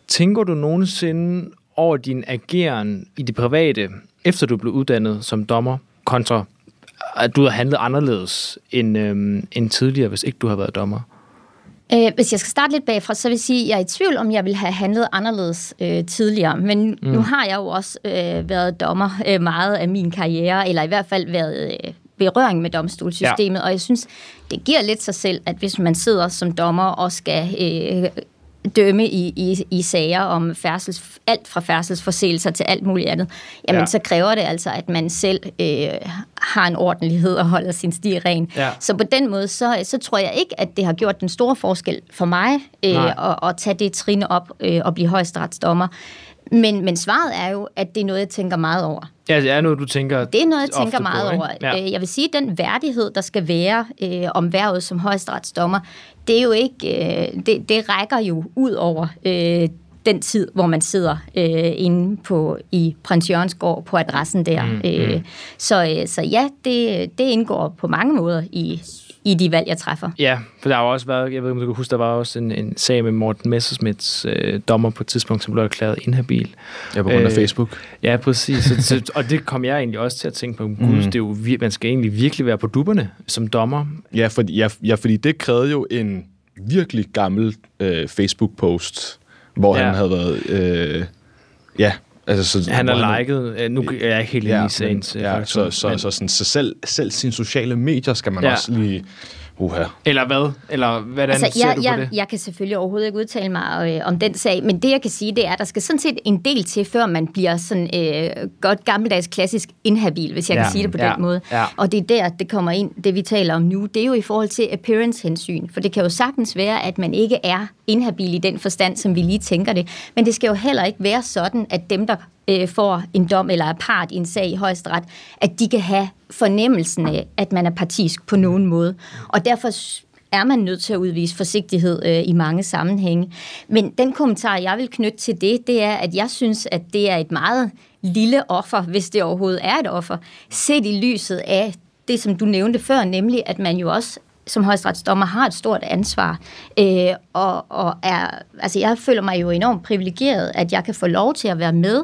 Tænker du nogensinde over din ageren i det private, efter du blev uddannet som dommer, kontra at du har handlet anderledes end, øhm, end tidligere, hvis ikke du har været dommer? Øh, hvis jeg skal starte lidt bagfra, så vil jeg sige, at jeg er i tvivl, om jeg ville have handlet anderledes øh, tidligere. Men mm. nu har jeg jo også øh, været dommer øh, meget af min karriere, eller i hvert fald været øh, berøring med domstolssystemet, ja. og jeg synes, det giver lidt sig selv, at hvis man sidder som dommer og skal øh, dømme i, i, i sager om færdsels, alt fra færdselsforseelser til alt muligt andet, jamen ja. så kræver det altså, at man selv øh, har en ordentlighed og holder sin sti ren. Ja. Så på den måde, så, så tror jeg ikke, at det har gjort den store forskel for mig øh, at, at tage det trin op øh, og blive højesteretsdommer. Men, men svaret er jo, at det er noget, jeg tænker meget over. Ja, det er noget, du tænker Det er noget, jeg tænker meget på, over. Ja. Øh, jeg vil sige, at den værdighed, der skal være øh, om værvet som højesteretsdommer, det er jo ikke, øh, det, det rækker jo ud over øh, den tid, hvor man sidder øh, inde på i Prins Jørgens gård på adressen der. Mm, øh, mm. Så, øh, så ja, det, det indgår på mange måder i, i de valg, jeg træffer. Ja, for der har også været, jeg ved ikke, om du kan huske, der var også en, en sag med Morten Messersmiths øh, dommer på et tidspunkt, som blev erklæret inhabil. Ja, på grund af øh, Facebook. Ja, præcis. Så, så, og det kom jeg egentlig også til at tænke på. Gud, mm. det er jo, man skal egentlig virkelig være på dupperne som dommer. Ja, for, ja, ja fordi det krævede jo en virkelig gammel øh, Facebook-post, hvor ja. han havde været... Øh, ja, Altså, så, han har liket, nu er jeg ikke helt ja, i sagen. Ja, så, så, men, så, sådan, så selv, selv sine sociale medier skal man ja. også lige Uha. Eller hvad? Eller hvordan altså, ser jeg, du jeg, på det? Jeg kan selvfølgelig overhovedet ikke udtale mig øh, om den sag, men det jeg kan sige, det er, at der skal sådan set en del til, før man bliver sådan øh, godt gammeldags klassisk inhabil, hvis jeg ja. kan sige det på ja. den måde. Ja. Og det er der, det kommer ind, det vi taler om nu. Det er jo i forhold til appearance-hensyn, for det kan jo sagtens være, at man ikke er inhabil i den forstand, som vi lige tænker det, men det skal jo heller ikke være sådan, at dem, der øh, får en dom eller er part i en sag i højesteret, at de kan have fornemmelsen af, at man er partisk på nogen måde. Og derfor er man nødt til at udvise forsigtighed øh, i mange sammenhænge. Men den kommentar, jeg vil knytte til det, det er, at jeg synes, at det er et meget lille offer, hvis det overhovedet er et offer, set i lyset af det, som du nævnte før, nemlig at man jo også som højesteretsdommer har et stort ansvar. Øh, og, og er, altså jeg føler mig jo enormt privilegeret, at jeg kan få lov til at være med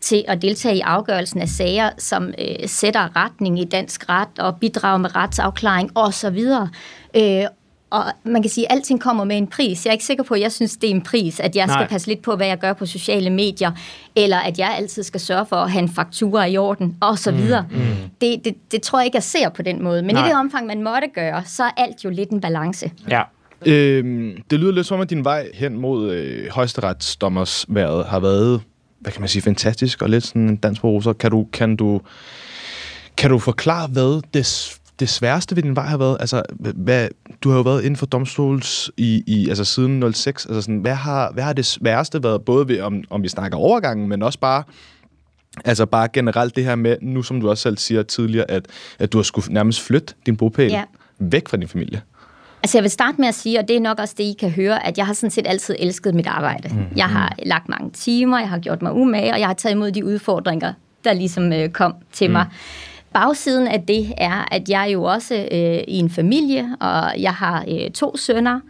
til at deltage i afgørelsen af sager, som øh, sætter retning i dansk ret og bidrager med retsafklaring osv. Øh, og man kan sige, at alting kommer med en pris. Jeg er ikke sikker på, at jeg synes, det er en pris, at jeg Nej. skal passe lidt på, hvad jeg gør på sociale medier, eller at jeg altid skal sørge for at have en faktura i orden, og så mm, videre. Mm, mm. Det, det, det tror jeg ikke, jeg ser på den måde. Men Nej. i det omfang, man måtte gøre, så er alt jo lidt en balance. Ja. Øhm, det lyder lidt som, at din vej hen mod øh, højesteretsdommers været har været hvad kan man sige, fantastisk og lidt sådan en dans på roser. Kan du, kan du, kan du forklare, hvad det, det sværeste ved din vej har været? Altså, hvad, du har jo været inden for domstols i, i altså siden 06. Altså sådan, hvad, har, hvad har det sværeste været, både ved, om, om vi snakker overgangen, men også bare Altså bare generelt det her med, nu som du også selv siger tidligere, at, at du har skulle nærmest flytte din bopæl ja. væk fra din familie. Altså jeg vil starte med at sige, og det er nok også det, I kan høre, at jeg har sådan set altid elsket mit arbejde. Mm. Jeg har lagt mange timer, jeg har gjort mig umage, og jeg har taget imod de udfordringer, der ligesom øh, kom til mm. mig. Bagsiden af det er, at jeg er jo også øh, i en familie, og jeg har øh, to sønner,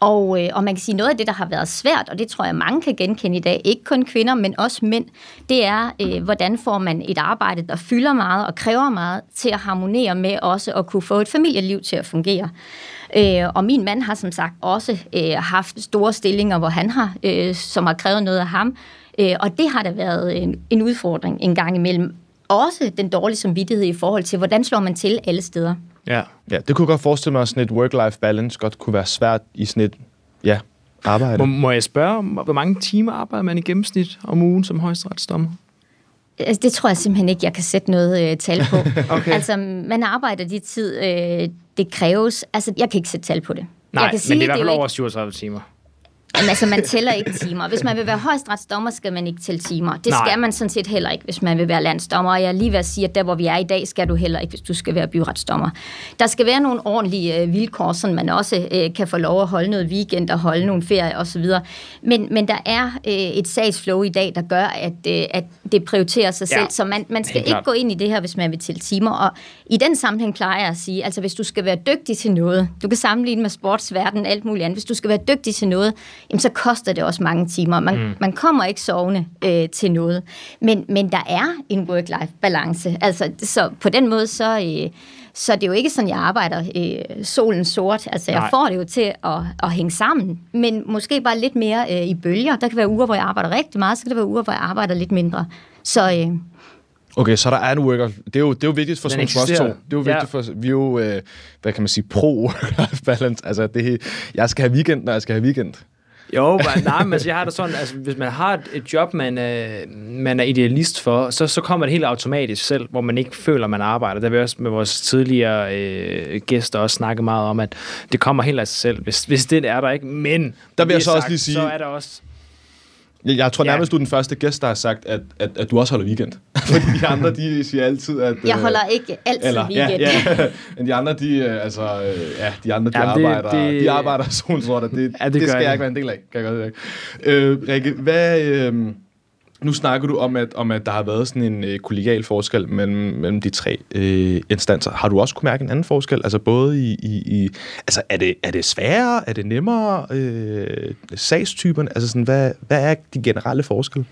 og, øh, og man kan sige, noget af det, der har været svært, og det tror jeg, mange kan genkende i dag, ikke kun kvinder, men også mænd, det er, øh, hvordan får man et arbejde, der fylder meget og kræver meget, til at harmonere med også at kunne få et familieliv til at fungere. Øh, og min mand har som sagt også øh, haft store stillinger, hvor han har, øh, som har krævet noget af ham. Øh, og det har da været en, en udfordring en gang imellem. Også den dårlige samvittighed i forhold til, hvordan slår man til alle steder. Ja, ja det kunne jeg godt forestille mig, at sådan et work-life balance godt kunne være svært i sådan et ja, arbejde. Må, må jeg spørge, hvor mange timer arbejder man i gennemsnit om ugen som højesteretsdommer? Altså, det tror jeg simpelthen ikke, jeg kan sætte noget øh, tal på. okay. Altså, man arbejder de tid, øh, det kræves. Altså, jeg kan ikke sætte tal på det. Nej, jeg kan men sige, det er i hvert fald over 37 timer. Jamen, altså, man tæller ikke timer. Hvis man vil være højstretsdommer, skal man ikke tælle timer. Det Nej. skal man sådan set heller ikke, hvis man vil være landsdommer. Og jeg er lige ved at sige, at der, hvor vi er i dag, skal du heller ikke, hvis du skal være byretsdommer. Der skal være nogle ordentlige øh, vilkår, så man også øh, kan få lov at holde noget weekend og holde nogle ferie osv. Men, men der er øh, et sagsflow i dag, der gør, at, øh, at det prioriterer sig ja. selv. Så man, man skal ikke gå ind i det her, hvis man vil tælle timer. Og i den sammenhæng plejer jeg at sige, altså hvis du skal være dygtig til noget, du kan sammenligne med sportsverden, alt muligt andet. Hvis du skal være dygtig til noget, jamen, så koster det også mange timer. Man, mm. man kommer ikke sovende øh, til noget. Men, men der er en work-life balance. Altså, så på den måde, så, øh, Så det er jo ikke sådan, jeg arbejder øh, solen sort. Altså, jeg Nej. får det jo til at, at hænge sammen, men måske bare lidt mere øh, i bølger. Der kan være uger, hvor jeg arbejder rigtig meget, så kan der være uger, hvor jeg arbejder lidt mindre. Så øh, Okay, så der er en work Det er jo, det er jo vigtigt for sådan os to. Det er jo vigtigt for... Vi er jo, øh, hvad kan man sige, pro-work-life balance. Altså, det, jeg skal have weekend, når jeg skal have weekend. Jo, men, nej, men altså, jeg har det sådan, altså, hvis man har et, et job, man er, man er idealist for, så, så kommer det helt automatisk selv, hvor man ikke føler, man arbejder. Der har vi også med vores tidligere øh, gæster også snakket meget om, at det kommer helt af sig selv, hvis, hvis det er der ikke. Men, Der vil jeg så er også lige sige- Så er der også... Jeg, jeg tror Ja. nærmest, du er den første gæst, der har sagt, at, at, at du også holder weekend. Fordi de andre, de siger altid, at... jeg øh, holder ikke altid eller, ja, weekend. ja, men de andre, de, øh, altså, øh, ja, de andre, de Jamen, det- arbejder, det- de arbejder solsort, og det, Ja, ja, det det, det skal jeg ikke være en del af. Kan jeg godt ikke. Øh, Rikke, hvad, øh, nu snakker du om at, om, at der har været sådan en øh, kollegial forskel mellem, mellem de tre øh, instanser. Har du også kunne mærke en anden forskel? Altså både i... i, i altså, er det, er det sværere? Er det nemmere? Øh, sagstyperne? Altså, sådan, hvad, hvad er de generelle forskelle?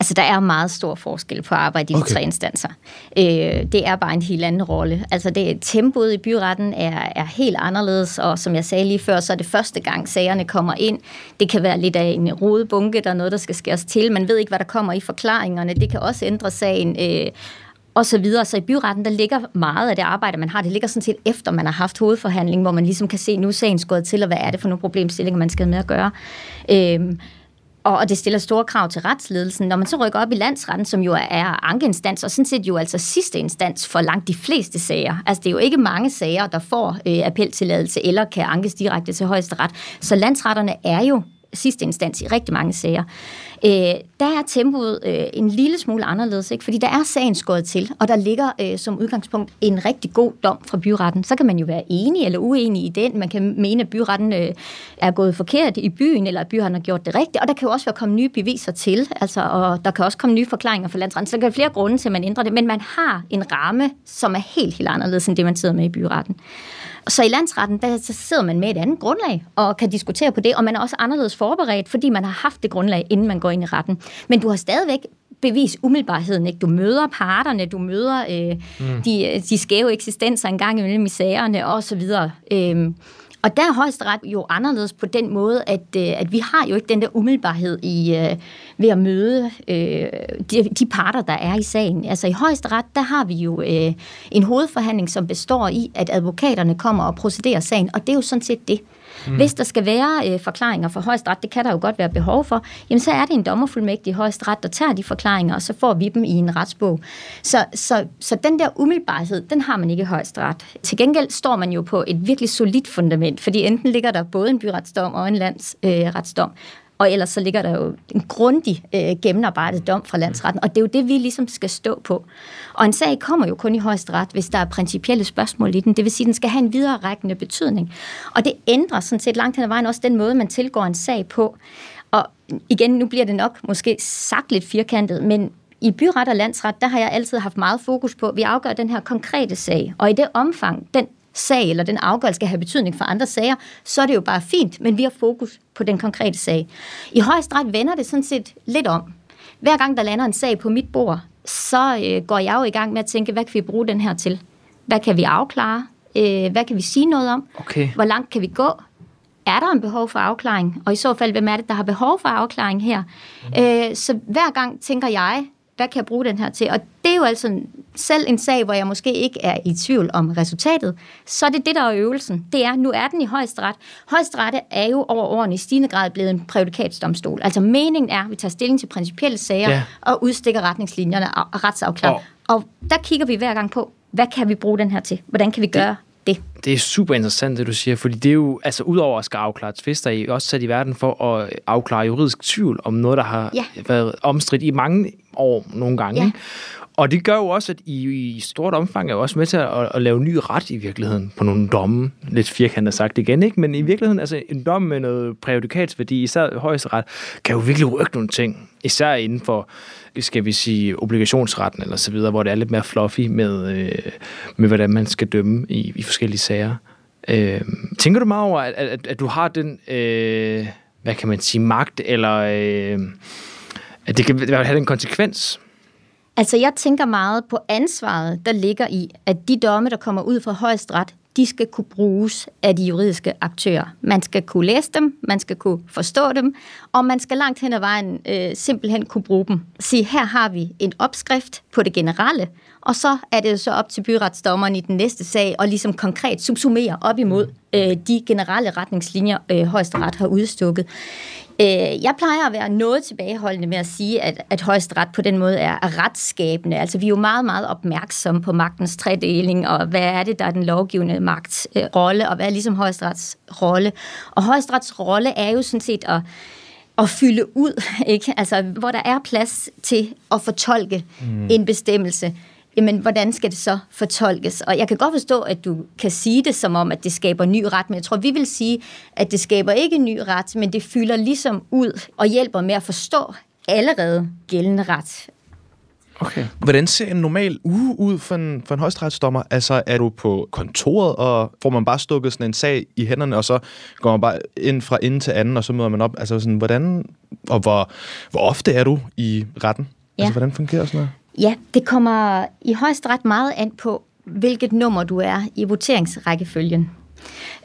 Altså, der er meget stor forskel på at arbejde i de Okay. tre instanser. Øh, det er bare en helt anden rolle. Altså, det, tempoet i byretten er, er helt anderledes, og som jeg sagde lige før, så er det første gang, sagerne kommer ind. Det kan være lidt af en rodebunke, der er noget, der skal skæres til. Man ved ikke, hvad der kommer i forklaringerne. Det kan også ændre sagen. Øh, og så videre. Så i byretten, der ligger meget af det arbejde, man har. Det ligger sådan set efter, man har haft hovedforhandling, hvor man ligesom kan se, nu er sagen skåret til, og hvad er det for nogle problemstillinger, man skal med at gøre. Øhm, og, og det stiller store krav til retsledelsen. Når man så rykker op i landsretten, som jo er ankeinstans, og sådan set jo altså sidste instans for langt de fleste sager. Altså det er jo ikke mange sager, der får øh, appeltilladelse eller kan ankes direkte til højesteret. Så landsretterne er jo sidste instans i rigtig mange sager. Øh, der er tempoet øh, en lille smule anderledes, ikke? fordi der er sagen skåret til, og der ligger øh, som udgangspunkt en rigtig god dom fra byretten. Så kan man jo være enig eller uenig i den. Man kan mene, at byretten øh, er gået forkert i byen, eller at byretten har gjort det rigtigt. Og der kan jo også være kommet nye beviser til, altså, og der kan også komme nye forklaringer fra landsretten. Så der kan være flere grunde til, at man ændrer det, men man har en ramme, som er helt, helt anderledes end det, man sidder med i byretten. Så i landsretten, der så sidder man med et andet grundlag og kan diskutere på det, og man er også anderledes forberedt, fordi man har haft det grundlag, inden man går ind i retten. Men du har stadigvæk bevis umiddelbarheden. Ikke? Du møder parterne, du møder øh, mm. de, de skæve eksistenser en gang imellem i sagerne osv. Øhm, og der er højesteret jo anderledes på den måde, at, øh, at vi har jo ikke den der umiddelbarhed i, øh, ved at møde øh, de, de parter, der er i sagen. Altså i højesteret, der har vi jo øh, en hovedforhandling, som består i, at advokaterne kommer og procederer sagen, og det er jo sådan set det. Mm. Hvis der skal være øh, forklaringer fra højesteret, det kan der jo godt være behov for, jamen så er det en dommerfuldmægtig højesteret, der tager de forklaringer, og så får vi dem i en retsbog. Så, så, så den der umiddelbarhed, den har man ikke i højesteret. Til gengæld står man jo på et virkelig solidt fundament, fordi enten ligger der både en byretsdom og en landsretsdom, øh, retsdom. Og ellers så ligger der jo en grundig øh, gennemarbejdet dom fra landsretten, og det er jo det, vi ligesom skal stå på. Og en sag kommer jo kun i højesteret, hvis der er principielle spørgsmål i den. Det vil sige, at den skal have en videre rækkende betydning. Og det ændrer sådan set langt hen ad vejen også den måde, man tilgår en sag på. Og igen, nu bliver det nok måske sagt lidt firkantet, men i byret og landsret, der har jeg altid haft meget fokus på, at vi afgør den her konkrete sag. Og i det omfang, den sag eller den afgørelse skal have betydning for andre sager, så er det jo bare fint, men vi har fokus på den konkrete sag. I højesteret vender det sådan set lidt om. Hver gang der lander en sag på mit bord, så øh, går jeg jo i gang med at tænke, hvad kan vi bruge den her til? Hvad kan vi afklare? Øh, hvad kan vi sige noget om? Okay. Hvor langt kan vi gå? Er der en behov for afklaring? Og i så fald, hvem er det, der har behov for afklaring her? Mm. Øh, så hver gang tænker jeg, hvad kan jeg bruge den her til? Og det er jo altså selv en sag, hvor jeg måske ikke er i tvivl om resultatet. Så er det det, der er øvelsen. Det er, nu er den i højesteret. Højesteret er jo over årene i stigende grad blevet en præjudikatsdomstol. Altså meningen er, at vi tager stilling til principielle sager Ja. og udstikker retningslinjerne og. Og- Og, og der kigger vi hver gang på, hvad kan vi bruge den her til? Hvordan kan vi gøre det? Det er super interessant, det du siger, fordi det er jo, altså udover at skal afklare tvister, er I også sat i verden for at afklare juridisk tvivl om noget, der har Ja. været omstridt i mange år nogle gange. Ja. Og det gør jo også, at I i stort omfang er jo også med til at, at lave ny ret i virkeligheden på nogle domme. Lidt firkantet sagt igen, ikke? Men i virkeligheden, altså en dom med noget præjudikatsværdi, især højesteret, kan jo virkelig rykke nogle ting. Især inden for, skal vi sige, obligationsretten eller så videre, hvor det er lidt mere fluffy med, øh, med hvordan man skal dømme i, i forskellige sager. Øh, tænker du meget over, at, at, at du har den, øh, hvad kan man sige, magt, eller øh, at det kan have den konsekvens? Altså, jeg tænker meget på ansvaret, der ligger i, at de domme, der kommer ud fra højesteret, de skal kunne bruges af de juridiske aktører. Man skal kunne læse dem, man skal kunne forstå dem, og man skal langt hen ad vejen øh, simpelthen kunne bruge dem. Sige, her har vi en opskrift på det generelle, og så er det så op til byretsdommeren i den næste sag at ligesom konkret subsumere op imod øh, de generelle retningslinjer, øh, højesteret har udstukket. Øh, jeg plejer at være noget tilbageholdende med at sige, at, at højesteret på den måde er, er retsskabende. Altså vi er jo meget, meget opmærksomme på magtens tredeling, og hvad er det, der er den lovgivende magts øh, rolle, og hvad er ligesom højesterets rolle. Og højesterets rolle er jo sådan set at at fylde ud, ikke? Altså, hvor der er plads til at fortolke mm. en bestemmelse jamen hvordan skal det så fortolkes? Og jeg kan godt forstå, at du kan sige det som om, at det skaber ny ret, men jeg tror, vi vil sige, at det skaber ikke ny ret, men det fylder ligesom ud og hjælper med at forstå allerede gældende ret. Okay. Hvordan ser en normal uge ud for en, for en højesteretsdommer? Altså, er du på kontoret, og får man bare stukket sådan en sag i hænderne, og så går man bare ind fra ende til anden, og så møder man op? Altså, sådan, hvordan, og hvor, hvor ofte er du i retten? Ja. Altså, hvordan fungerer sådan noget? Ja, det kommer i højst ret meget an på, hvilket nummer du er i voteringsrækkefølgen.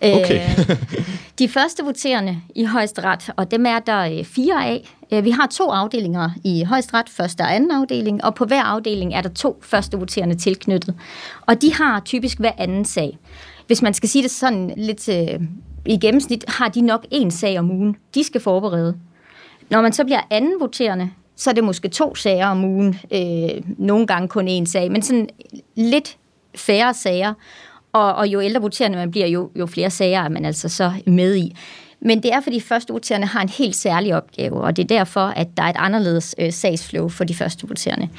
Okay. Øh, de første voterende i højesteret, og dem er der øh, fire af. Øh, vi har to afdelinger i højesteret, første og anden afdeling, og på hver afdeling er der to første voterende tilknyttet. Og de har typisk hver anden sag. Hvis man skal sige det sådan lidt i gennemsnit, har de nok en sag om ugen, de skal forberede. Når man så bliver anden voterende, så er det måske to sager om ugen, øh, nogle gange kun én sag, men sådan lidt færre sager. Og, og jo ældre voterende man bliver, jo, jo flere sager er man altså så med i. Men det er, fordi første voterende har en helt særlig opgave, og det er derfor, at der er et anderledes øh, sagsflow for de første voterende.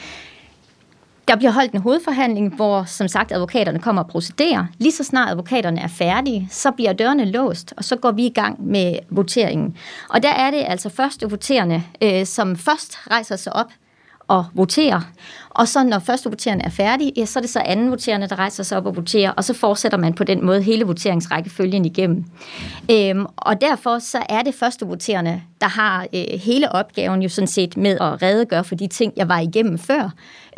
Der bliver holdt en hovedforhandling, hvor som sagt advokaterne kommer og procederer. Lige så snart advokaterne er færdige, så bliver dørene låst, og så går vi i gang med voteringen. Og der er det altså første voterende, øh, som først rejser sig op og voterer. Og så når første voterende er færdig, ja, så er det så anden voterende, der rejser sig op og voterer, og så fortsætter man på den måde hele voteringsrækkefølgen igennem. Øhm, og derfor så er det første voterende, der har øh, hele opgaven jo sådan set med at redegøre for de ting, jeg var igennem før,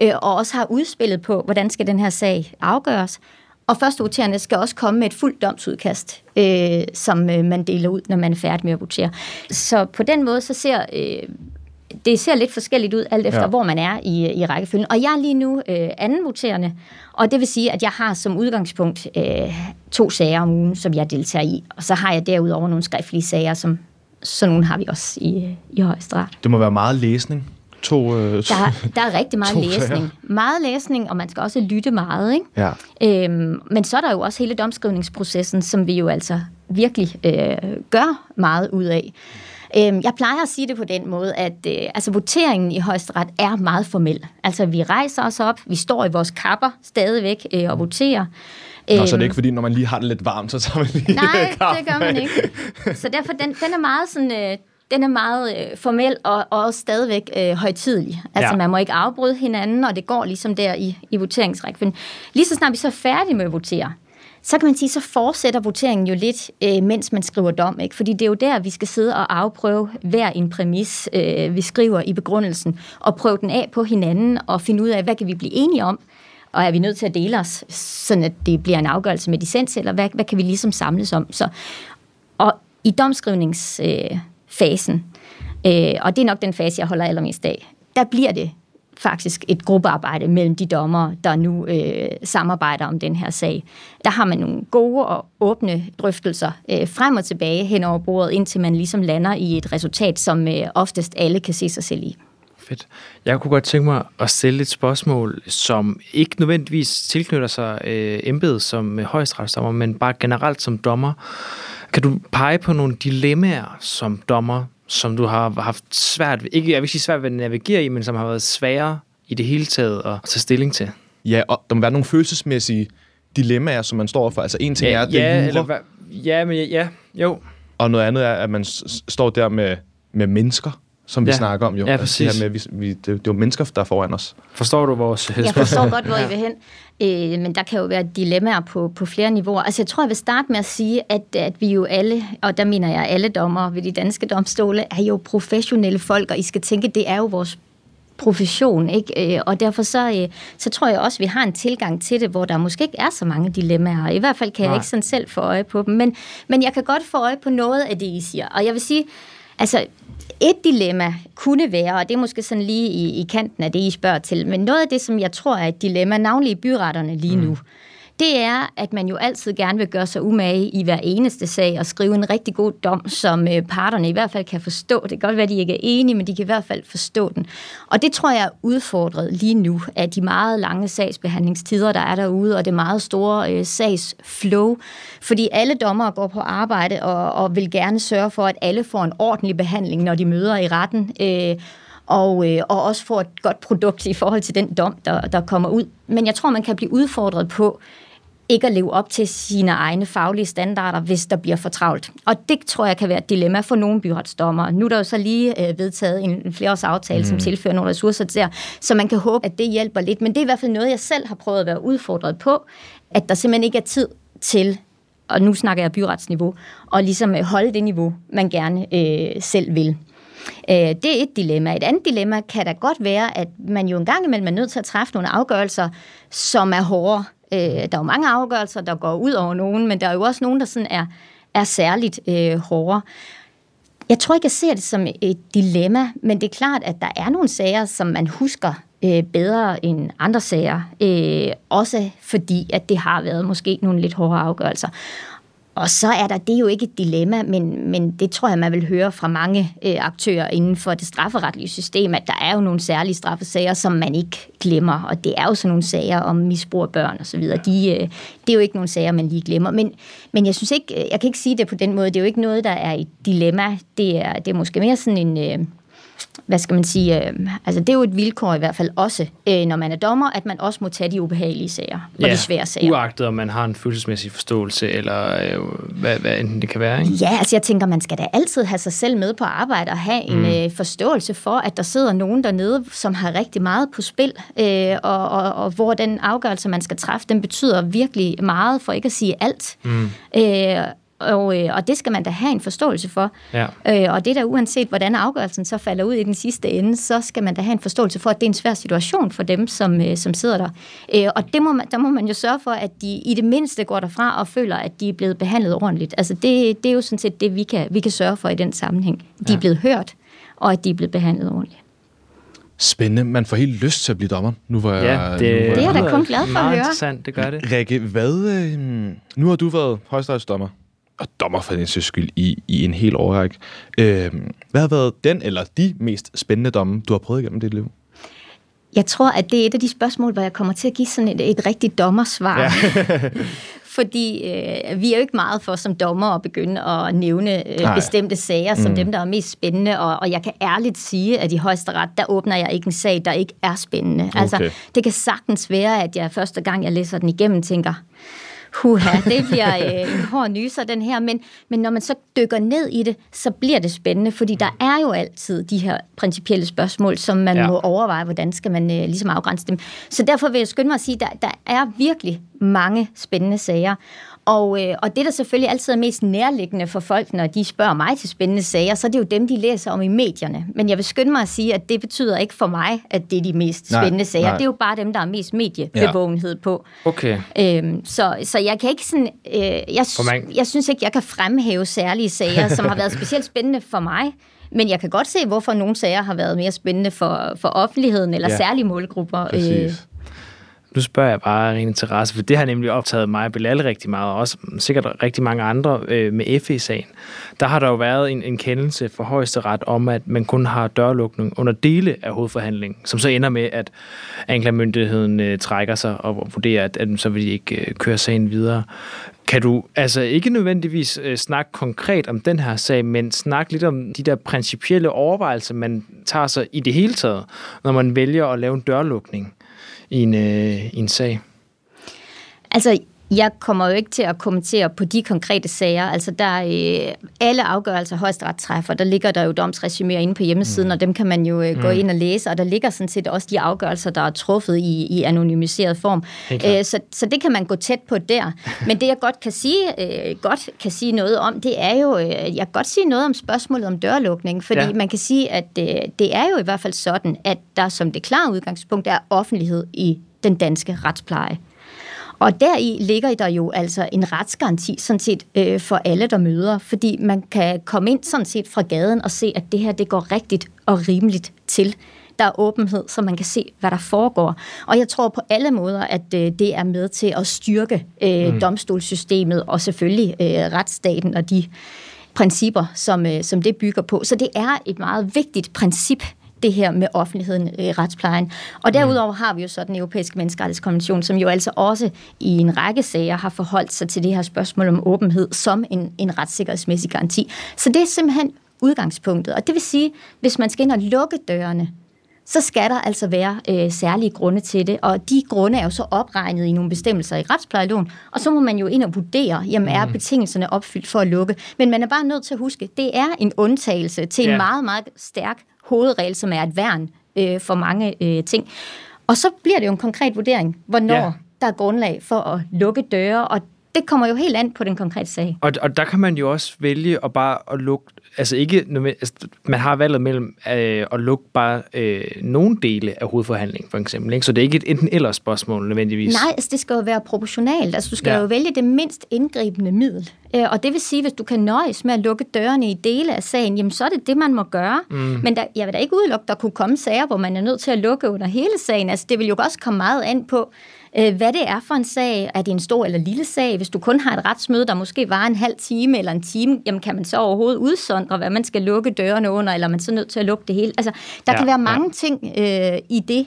øh, og også har udspillet på, hvordan skal den her sag afgøres. Og første voterende skal også komme med et fuldt domsudkast, øh, som øh, man deler ud, når man er færdig med at votere. Så på den måde så ser øh, det ser lidt forskelligt ud, alt efter ja. hvor man er i, i rækkefølgen. Og jeg er lige nu øh, anden voterende, og det vil sige, at jeg har som udgangspunkt øh, to sager om ugen, som jeg deltager i. Og så har jeg derudover nogle skriftlige sager, som sådan nogle har vi også i, i højesteret. Det må være meget læsning. To, øh, der, der er rigtig meget læsning. Sager. Meget læsning, og man skal også lytte meget. Ikke? Ja. Øhm, men så er der jo også hele domskrivningsprocessen, som vi jo altså virkelig øh, gør meget ud af. Øhm, jeg plejer at sige det på den måde, at øh, altså, voteringen i højesteret er meget formel. Altså, vi rejser os op, vi står i vores kapper stadigvæk øh, og voterer. Nå, så er det øhm, ikke fordi, når man lige har det lidt varmt, så tager man lige Nej, det gør man ikke. Så derfor, den, den er meget sådan... Øh, den er meget øh, formel og, og også stadigvæk øh, højtidelig. Altså, ja. man må ikke afbryde hinanden, og det går ligesom der i, i voteringsrækkefølgen. Lige så snart vi så er færdige med at votere, så kan man sige, så fortsætter voteringen jo lidt, øh, mens man skriver dom. Ikke? Fordi det er jo der, vi skal sidde og afprøve hver en præmis, øh, vi skriver i begrundelsen, og prøve den af på hinanden, og finde ud af, hvad kan vi blive enige om, og er vi nødt til at dele os, sådan at det bliver en afgørelse med dissens, eller hvad, hvad kan vi ligesom samles om? Så, og i domskrivningsfasen, øh, øh og det er nok den fase, jeg holder allermest af, der bliver det faktisk et gruppearbejde mellem de dommer, der nu øh, samarbejder om den her sag. Der har man nogle gode og åbne drøftelser øh, frem og tilbage hen over bordet, indtil man ligesom lander i et resultat, som øh, oftest alle kan se sig selv i. Fedt. Jeg kunne godt tænke mig at stille et spørgsmål, som ikke nødvendigvis tilknytter sig øh, embedet som øh, højesteretsdommer, men bare generelt som dommer. Kan du pege på nogle dilemmaer som dommer, som du har haft svært, ikke jeg vil sige svært ved at navigere i, men som har været svære i det hele taget at tage stilling til? Ja, og der må være nogle følelsesmæssige dilemmaer, som man står for. Altså en ting ja, er, det ja, eller, hva, ja, men ja, jo. Og noget andet er, at man står der med, med mennesker, som vi ja. snakker om jo. Ja, præcis. Altså, det, her med, vi, vi, det, det er jo mennesker, der er foran os. Forstår du vores Jeg forstår godt, hvor I vil hen. Øh, men der kan jo være dilemmaer på, på flere niveauer. Altså jeg tror, jeg vil starte med at sige, at, at vi jo alle, og der mener jeg alle dommer ved de danske domstole, er jo professionelle folk, og I skal tænke, det er jo vores profession, ikke? Øh, og derfor så, øh, så tror jeg også, at vi har en tilgang til det, hvor der måske ikke er så mange dilemmaer. I hvert fald kan Nej. jeg ikke sådan selv få øje på dem, men, men jeg kan godt få øje på noget af det, I siger. Og jeg vil sige, altså et dilemma kunne være, og det er måske sådan lige i, i kanten af det, I spørger til, men noget af det, som jeg tror er et dilemma, navnlig i byretterne lige nu, mm det er, at man jo altid gerne vil gøre sig umage i hver eneste sag og skrive en rigtig god dom, som øh, parterne i hvert fald kan forstå. Det kan godt være, at de ikke er enige, men de kan i hvert fald forstå den. Og det tror jeg er udfordret lige nu af de meget lange sagsbehandlingstider, der er derude, og det meget store øh, sagsflow. Fordi alle dommere går på arbejde og, og vil gerne sørge for, at alle får en ordentlig behandling, når de møder i retten. Øh, og, øh, og også får et godt produkt i forhold til den dom, der, der kommer ud. Men jeg tror, man kan blive udfordret på, ikke at leve op til sine egne faglige standarder, hvis der bliver for travlt. Og det tror jeg kan være et dilemma for nogle byretsdommer. Nu er der jo så lige øh, vedtaget en, en flereårsaftale, mm. som tilfører nogle ressourcer der, så man kan håbe, at det hjælper lidt. Men det er i hvert fald noget, jeg selv har prøvet at være udfordret på, at der simpelthen ikke er tid til og nu snakker jeg byretsniveau, og ligesom øh, holde det niveau, man gerne øh, selv vil. Øh, det er et dilemma. Et andet dilemma kan da godt være, at man jo en gang imellem er nødt til at træffe nogle afgørelser, som er hårdere Øh, der er jo mange afgørelser, der går ud over nogen, men der er jo også nogen, der sådan er, er særligt øh, hårdere. Jeg tror ikke, jeg ser det som et dilemma, men det er klart, at der er nogle sager, som man husker øh, bedre end andre sager. Øh, også fordi, at det har været måske nogle lidt hårde afgørelser. Og så er der, det er jo ikke et dilemma, men, men det tror jeg, man vil høre fra mange øh, aktører inden for det strafferetlige system, at der er jo nogle særlige straffesager, som man ikke glemmer, og det er jo sådan nogle sager om misbrug af børn osv. De, øh, det er jo ikke nogle sager, man lige glemmer. Men, men jeg synes ikke, øh, jeg kan ikke sige det på den måde, det er jo ikke noget, der er et dilemma. Det er, det er måske mere sådan en... Øh, hvad skal man sige, øh, altså det er jo et vilkår i hvert fald også, øh, når man er dommer, at man også må tage de ubehagelige sager og ja, de svære sager. uagtet om man har en følelsesmæssig forståelse, eller øh, hvad, hvad enten det kan være. Ikke? Ja, altså jeg tænker, man skal da altid have sig selv med på arbejde og have mm. en øh, forståelse for, at der sidder nogen dernede, som har rigtig meget på spil, øh, og, og, og hvor den afgørelse, man skal træffe, den betyder virkelig meget, for ikke at sige alt. Mm. Øh, og, øh, og det skal man da have en forståelse for. Ja. Øh, og det der uanset, hvordan afgørelsen så falder ud i den sidste ende, så skal man da have en forståelse for, at det er en svær situation for dem, som, øh, som sidder der. Øh, og det må man, der må man jo sørge for, at de i det mindste går derfra og føler, at de er blevet behandlet ordentligt. Altså det, det er jo sådan set det, vi kan, vi kan sørge for i den sammenhæng. De ja. er blevet hørt, og at de er blevet behandlet ordentligt. Spændende. Man får helt lyst til at blive dommer. Nu var ja, jeg, det, nu var det er jeg da kun glad for at høre. interessant, det gør det. Rikke, hvad, øh, nu har du været højesteretsdommer og dommer for den skyld i, i en hel årrække. Øh, hvad har været den eller de mest spændende domme, du har prøvet igennem dit liv? Jeg tror, at det er et af de spørgsmål, hvor jeg kommer til at give sådan et, et rigtigt dommersvar. Ja. Fordi øh, vi er jo ikke meget for som dommer at begynde at nævne øh, bestemte sager som mm. dem, der er mest spændende. Og, og jeg kan ærligt sige, at i højesteret, der åbner jeg ikke en sag, der ikke er spændende. Okay. Altså, det kan sagtens være, at jeg første gang, jeg læser den igennem, tænker, Huha, det bliver øh, en hård nyser, den her. Men, men når man så dykker ned i det, så bliver det spændende, fordi der er jo altid de her principielle spørgsmål, som man ja. må overveje, hvordan skal man øh, ligesom afgrænse dem. Så derfor vil jeg skynde mig at sige, at der, der er virkelig mange spændende sager. Og, øh, og det, der selvfølgelig altid er mest nærliggende for folk, når de spørger mig til spændende sager, så er det jo dem, de læser om i medierne. Men jeg vil skynde mig at sige, at det betyder ikke for mig, at det er de mest nej, spændende sager. Nej. Det er jo bare dem, der er mest mediebevågenhed ja. på. Okay. Øhm, så, så jeg kan ikke sådan... Øh, jeg, jeg synes ikke, jeg kan fremhæve særlige sager, som har været specielt spændende for mig. Men jeg kan godt se, hvorfor nogle sager har været mere spændende for, for offentligheden eller ja. særlige målgrupper. Præcis. Øh, nu spørger jeg bare ren interesse, for det har nemlig optaget mig og Bilal rigtig meget, og også sikkert rigtig mange andre øh, med FE-sagen. Der har der jo været en, en kendelse for højesteret om, at man kun har dørlukning under dele af hovedforhandlingen, som så ender med, at anklagemyndigheden øh, trækker sig og vurderer, at, at så vil de ikke øh, køre sagen videre. Kan du altså ikke nødvendigvis øh, snakke konkret om den her sag, men snakke lidt om de der principielle overvejelser, man tager sig i det hele taget, når man vælger at lave en dørlukning? I en, øh, i en sag? Altså, jeg kommer jo ikke til at kommentere på de konkrete sager. Altså der øh, alle afgørelser højesteret træffer, der ligger der jo domsresuméer inde på hjemmesiden, mm. og dem kan man jo øh, gå mm. ind og læse, og der ligger sådan set også de afgørelser, der er truffet i, i anonymiseret form. Øh, så, så det kan man gå tæt på der. Men det jeg godt kan sige, øh, godt kan sige noget om, det er jo, øh, jeg kan godt sige noget om spørgsmålet om dørlukning, fordi ja. man kan sige, at øh, det er jo i hvert fald sådan, at der som det klare udgangspunkt er offentlighed i den danske retspleje. Og deri ligger der jo altså en retsgaranti sådan set øh, for alle, der møder, fordi man kan komme ind sådan set fra gaden og se, at det her det går rigtigt og rimeligt til. Der er åbenhed, så man kan se, hvad der foregår. Og jeg tror på alle måder, at øh, det er med til at styrke øh, mm. domstolssystemet og selvfølgelig øh, retsstaten og de principper, som, øh, som det bygger på. Så det er et meget vigtigt princip det her med offentligheden i retsplejen. Og derudover har vi jo så den europæiske menneskerettighedskonvention, som jo altså også i en række sager har forholdt sig til det her spørgsmål om åbenhed som en, en retssikkerhedsmæssig garanti. Så det er simpelthen udgangspunktet. Og det vil sige, hvis man skal ind og lukke dørene, så skal der altså være øh, særlige grunde til det, og de grunde er jo så opregnet i nogle bestemmelser i retsplejeloven, og så må man jo ind og vurdere, jamen er mm. betingelserne opfyldt for at lukke. Men man er bare nødt til at huske, det er en undtagelse til ja. en meget, meget stærk hovedregel, som er et værn øh, for mange øh, ting. Og så bliver det jo en konkret vurdering, hvornår ja. der er grundlag for at lukke døre, og det kommer jo helt an på den konkrete sag. Og, og der kan man jo også vælge at bare at lukke, altså ikke, altså, man har valget mellem øh, at lukke bare øh, nogle dele af hovedforhandlingen, for eksempel. Ikke? Så det er ikke et enten eller spørgsmål nødvendigvis. Nej, altså det skal jo være proportionalt. Altså du skal ja. jo vælge det mindst indgribende middel. Øh, og det vil sige, hvis du kan nøjes med at lukke dørene i dele af sagen, jamen så er det det, man må gøre. Mm. Men der, jeg vil da ikke udelukke, der kunne komme sager, hvor man er nødt til at lukke under hele sagen. Altså det vil jo også komme meget an på, hvad det er for en sag. Er det en stor eller lille sag? Hvis du kun har et retsmøde, der måske var en halv time eller en time, jamen kan man så overhovedet udsondre, hvad man skal lukke dørene under, eller er man så nødt til at lukke det hele? Altså, der ja, kan være mange ja. ting øh, i det.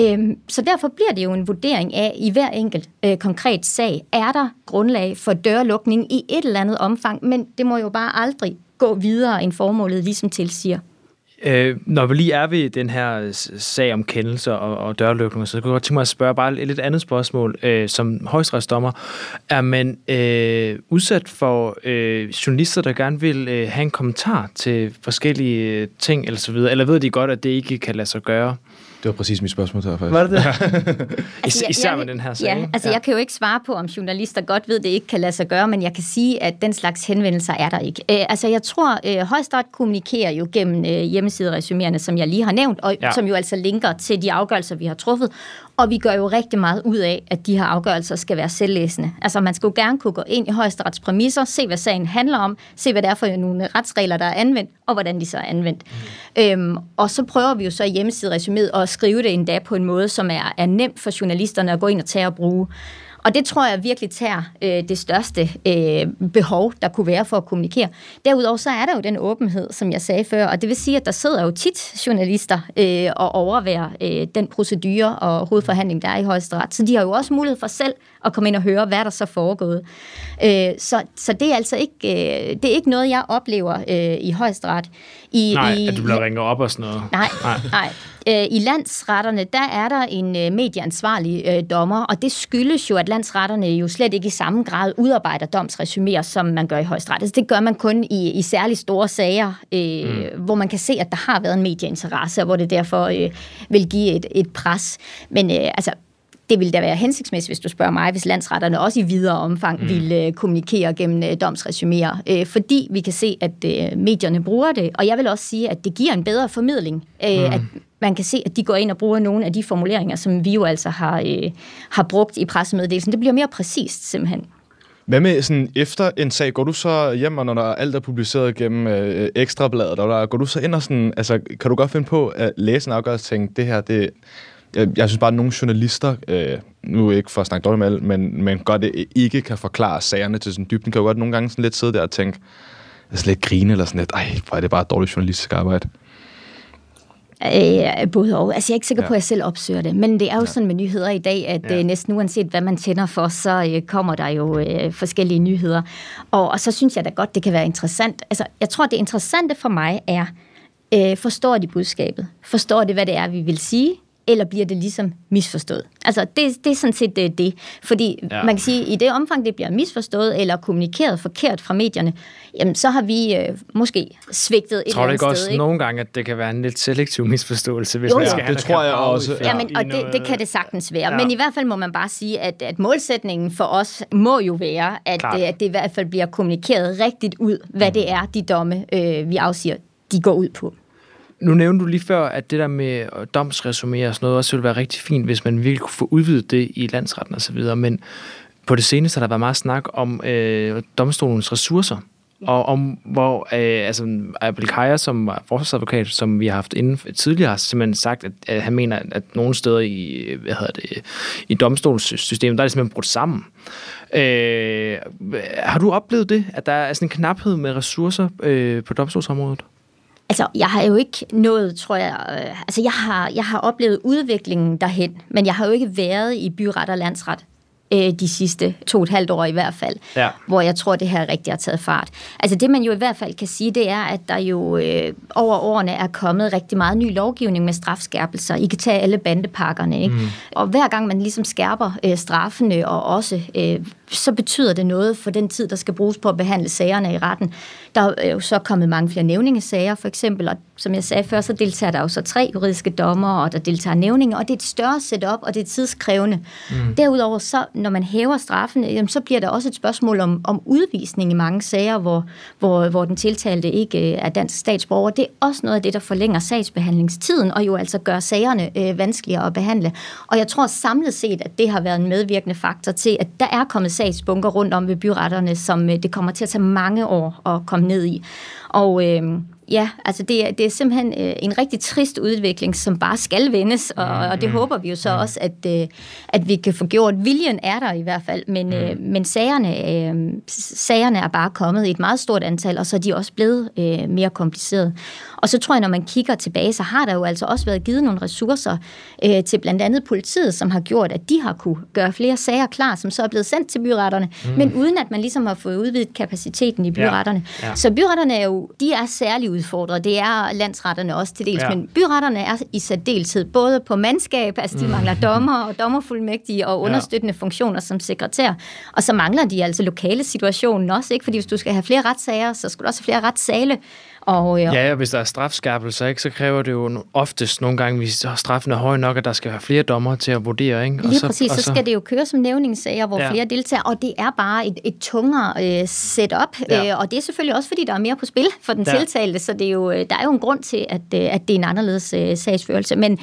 Øhm, så derfor bliver det jo en vurdering af, i hver enkelt øh, konkret sag, er der grundlag for dørlukning i et eller andet omfang, men det må jo bare aldrig gå videre, end formålet ligesom tilsiger. Øh, når vi lige er ved den her øh, sag om kendelser og, og dørlukninger, så kunne jeg godt tænke mig at spørge bare et lidt andet spørgsmål. Øh, som højstretsdommer, er man øh, udsat for øh, journalister, der gerne vil øh, have en kommentar til forskellige øh, ting eller så videre, eller ved de godt, at det ikke kan lade sig gøre? Det var præcis mit spørgsmål til faktisk. Var det det? altså, Især jeg, med den her sag. Ja, altså ja. jeg kan jo ikke svare på, om journalister godt ved, at det ikke kan lade sig gøre, men jeg kan sige, at den slags henvendelser er der ikke. Øh, altså jeg tror, øh, Højsteret kommunikerer jo gennem øh, hjemmesideresumerende, som jeg lige har nævnt, og ja. som jo altså linker til de afgørelser, vi har truffet, og vi gør jo rigtig meget ud af, at de her afgørelser skal være selvlæsende. Altså man skal jo gerne kunne gå ind i højesterets præmisser, se hvad sagen handler om, se hvad det er for nogle retsregler, der er anvendt, og hvordan de så er anvendt. Mm. Øhm, og så prøver vi jo så i hjemmesideresumet at skrive det endda på en måde, som er, er nemt for journalisterne at gå ind og tage og bruge. Og det tror jeg virkelig tager øh, det største øh, behov, der kunne være for at kommunikere. Derudover så er der jo den åbenhed, som jeg sagde før, og det vil sige, at der sidder jo tit journalister øh, og overværer øh, den procedure og hovedforhandling, der er i højesteret. Så de har jo også mulighed for selv at komme ind og høre, hvad der så foregået. Øh, så, så det er altså ikke, øh, det er ikke noget, jeg oplever øh, i højesteret. I, nej, i, at du bliver ringet op og sådan noget. Nej, nej. nej. Øh, I landsretterne, der er der en øh, medieansvarlig øh, dommer, og det skyldes jo, at landsretterne jo slet ikke i samme grad udarbejder domsresuméer, som man gør i højesteret. Altså, det gør man kun i, i særlig store sager, øh, mm. hvor man kan se, at der har været en medieinteresse, og hvor det derfor øh, vil give et, et pres. Men øh, altså, det ville da være hensigtsmæssigt, hvis du spørger mig, hvis landsretterne også i videre omfang mm. ville øh, kommunikere gennem øh, domsresuméer, øh, fordi vi kan se, at øh, medierne bruger det, og jeg vil også sige, at det giver en bedre formidling, øh, mm. at man kan se, at de går ind og bruger nogle af de formuleringer, som vi jo altså har, øh, har brugt i pressemeddelelsen. Det bliver mere præcist simpelthen. Hvad med sådan efter en sag, går du så hjem, og når der alt er publiceret gennem øh, ekstrabladet, og der, går du så ind og sådan, altså, kan du godt finde på at læse en afgørelse og tænke, det her, det, jeg, jeg synes bare, at nogle journalister, øh, nu ikke for at snakke dårligt med alle, men, men godt det ikke kan forklare sagerne til sådan dybden, kan jo godt nogle gange sådan lidt sidde der og tænke, altså lidt grine eller sådan lidt, ej, hvor er det bare dårligt journalistisk arbejde. Øh, både og. Altså, jeg er ikke sikker ja. på, at jeg selv opsøger det, men det er jo ja. sådan med nyheder i dag, at ja. øh, næsten uanset hvad man tænder for, så øh, kommer der jo øh, forskellige nyheder. Og, og så synes jeg da godt, det kan være interessant. Altså, jeg tror, det interessante for mig er, øh, forstår de budskabet? Forstår de, hvad det er, vi vil sige? Eller bliver det ligesom misforstået? Altså, det, det er sådan set det. det. Fordi ja. man kan sige, at i det omfang, det bliver misforstået eller kommunikeret forkert fra medierne, jamen, så har vi øh, måske svigtet et tror eller andet ikke sted. også ikke? nogle gange, at det kan være en lidt selektiv misforståelse, hvis Jo, man skal Det have tror jeg også. kampagne Jamen, og det, det kan det sagtens være. Ja. Ja. Men i hvert fald må man bare sige, at, at målsætningen for os må jo være, at, Klart. det, at det i hvert fald bliver kommunikeret rigtigt ud, hvad det er, de domme, øh, vi afsiger, de går ud på. Nu nævnte du lige før, at det der med domsresumé og sådan noget også ville være rigtig fint, hvis man virkelig kunne få udvidet det i landsretten og så videre. Men på det seneste har der været meget snak om øh, domstolens ressourcer. Og om hvor øh, altså, Abel Kaya, som var forsvarsadvokat, som vi har haft inden tidligere, har simpelthen sagt, at, at han mener, at nogle steder i, hvad hedder det, i domstolssystemet, der er det simpelthen brudt sammen. Øh, har du oplevet det, at der er sådan en knaphed med ressourcer øh, på domstolsområdet? Altså, jeg har jo ikke nået, tror jeg, øh, altså jeg har, jeg har oplevet udviklingen derhen, men jeg har jo ikke været i byret og landsret øh, de sidste to og et halvt år i hvert fald, Ja. hvor jeg tror, det her rigtig har taget fart. Altså det, man jo i hvert fald kan sige, det er, at der jo øh, over årene er kommet rigtig meget ny lovgivning med strafskærpelser. I kan tage alle bandepakkerne, ikke? Mm. Og hver gang man ligesom skærper øh, straffene, og også, øh, så betyder det noget for den tid, der skal bruges på at behandle sagerne i retten. Der er jo så kommet mange flere nævningesager, for eksempel, og som jeg sagde før, så deltager der jo så tre juridiske dommer, og der deltager nævninger, og det er et større setup, og det er tidskrævende. Mm. Derudover, så, når man hæver straffen, jamen, så bliver der også et spørgsmål om, om udvisning i mange sager, hvor, hvor, hvor den tiltalte ikke øh, er dansk statsborger. Det er også noget af det, der forlænger sagsbehandlingstiden, og jo altså gør sagerne øh, vanskeligere at behandle. Og jeg tror samlet set, at det har været en medvirkende faktor til, at der er kommet sagsbunker rundt om ved byretterne, som øh, det kommer til at tage mange år at komme ned i. Og øh, ja, altså det er, det er simpelthen øh, en rigtig trist udvikling, som bare skal vendes, og, og det håber vi jo så også, at, øh, at vi kan få gjort. Viljen er der i hvert fald, men, øh, men sagerne, øh, sagerne er bare kommet i et meget stort antal, og så er de også blevet øh, mere komplicerede. Og så tror jeg, når man kigger tilbage, så har der jo altså også været givet nogle ressourcer øh, til blandt andet politiet, som har gjort, at de har kunne gøre flere sager klar, som så er blevet sendt til byretterne, mm. men uden at man ligesom har fået udvidet kapaciteten i byretterne. Ja. Ja. Så byretterne er jo, de er særligt udfordret. Det er landsretterne også til dels, Ja. ja. men byretterne er i særdeleshed både på mandskab, altså de mangler dommer og dommerfuldmægtige og understøttende funktioner som sekretær, og så mangler de altså lokale situationen også, ikke? Fordi hvis du skal have flere retssager, så skal du også have flere retssale. Og, øh, Ja, og hvis der er strafskærpelser, ikke, så kræver det jo oftest nogle gange, hvis straffen er høj nok, at der skal være flere dommer til at vurdere. Ikke? Og Lige så, præcis, så, så skal det jo køre som nævningssager, hvor Ja. ja. flere deltager, og det er bare et, et tungere øh, setup, Ja. ja. øh, og det er selvfølgelig også, fordi der er mere på spil for den Ja. ja. tiltalte, så det er jo, øh, der er jo en grund til, at, øh, at det er en anderledes øh, sagsførelse, men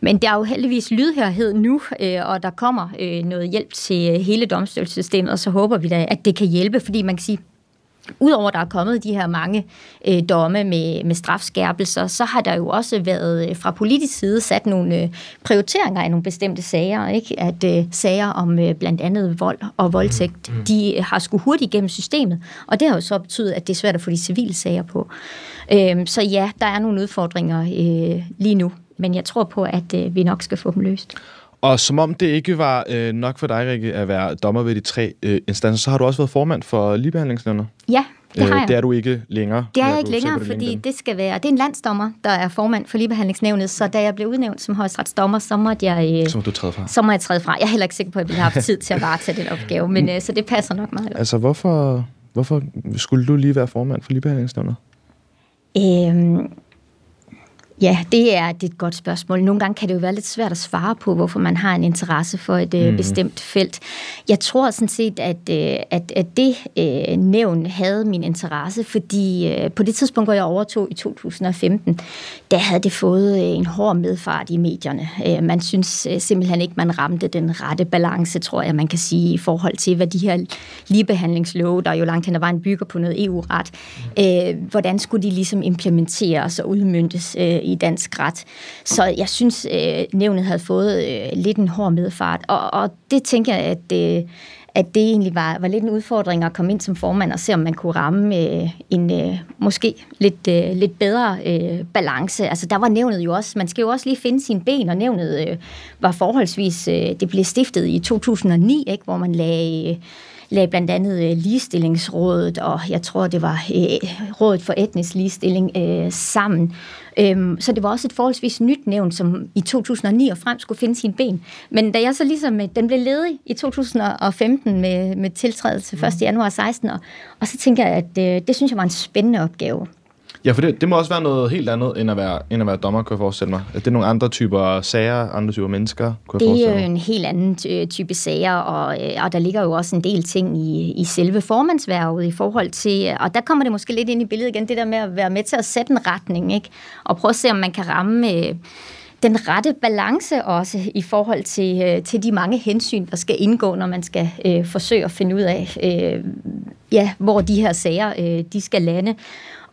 men der er jo heldigvis lydhørhed nu, øh, og der kommer øh, noget hjælp til hele domstolssystemet, og så håber vi da, at det kan hjælpe, fordi man kan sige, Udover at der er kommet de her mange øh, domme med, med strafskærpelser, så har der jo også været øh, fra politisk side sat nogle øh, prioriteringer af nogle bestemte sager. Ikke? At øh, sager om øh, blandt andet vold og voldtægt, mm. de har skulle hurtigt igennem systemet. Og det har jo så betydet, at det er svært at få de civile sager på. Øh, så ja, der er nogle udfordringer øh, lige nu. Men jeg tror på, at øh, vi nok skal få dem løst. Og som om det ikke var øh, nok for dig, Rikke, at være dommer ved de tre øh, instanser, så har du også været formand for ligebehandlingsnævnet. Ja, det har jeg. det er du ikke længere. Det er jeg ikke længere, på fordi det skal være... Det er en landsdommer, der er formand for ligebehandlingsnævnet, så da jeg blev udnævnt som højesteretsdommer, så måtte jeg... øh, Så må du træde fra. så må jeg træde fra. Jeg er heller ikke sikker på, at jeg ville have haft tid til at varetage den opgave, men øh, så det passer nok meget godt. Altså, hvorfor, hvorfor skulle du lige være formand for ligebehandlingsnævnet? Øhm, ja, det er, det er et godt spørgsmål. Nogle gange kan det jo være lidt svært at svare på, hvorfor man har en interesse for et øh, bestemt felt. Jeg tror sådan set, at, øh, at, at det øh, nævn havde min interesse, fordi øh, på det tidspunkt, hvor jeg overtog i 2015, der havde det fået øh, en hård medfart i medierne. Øh, man synes simpelthen ikke, man ramte den rette balance, tror jeg, man kan sige, i forhold til, hvad de her ligebehandlingslove, der jo langt hen ad vejen bygger på noget EU-ret, øh, hvordan skulle de ligesom implementeres og udmyndtes øh, i dansk ret. Så jeg synes, øh, nævnet havde fået øh, lidt en hård medfart, og, og det tænker jeg, at... Øh, at det egentlig var, var lidt en udfordring at komme ind som formand og se, om man kunne ramme øh, en øh, måske lidt, øh, lidt bedre øh, balance. Altså der var nævnet jo også, man skal jo også lige finde sine ben, og nævnet øh, var forholdsvis, øh, det blev stiftet i 2009, ikke, hvor man lagde... Øh, lagde blandt andet øh, ligestillingsrådet, og jeg tror, det var øh, Rådet for Etnisk Ligestilling øh, sammen. Øhm, så det var også et forholdsvis nyt nævn, som i 2009 og frem skulle finde sine ben. Men da jeg så ligesom, den blev ledig i 2015 med, med tiltrædelse 1. januar 16, og, og så tænker jeg, at det synes jeg var en spændende opgave. Ja, for det, det må også være noget helt andet, end at være, end at være dommer, kunne jeg forestille mig. Det er nogle andre typer sager, andre typer mennesker, kunne jeg Det forestille er mig. jo en helt anden type sager, og, øh, og der ligger jo også en del ting i, i selve formandsværvet i forhold til, og der kommer det måske lidt ind i billedet igen, det der med at være med til at sætte en retning, ikke? og prøve at se, om man kan ramme øh, den rette balance også i forhold til, øh, til de mange hensyn, der skal indgå, når man skal øh, forsøge at finde ud af, øh, ja, hvor de her sager øh, de skal lande.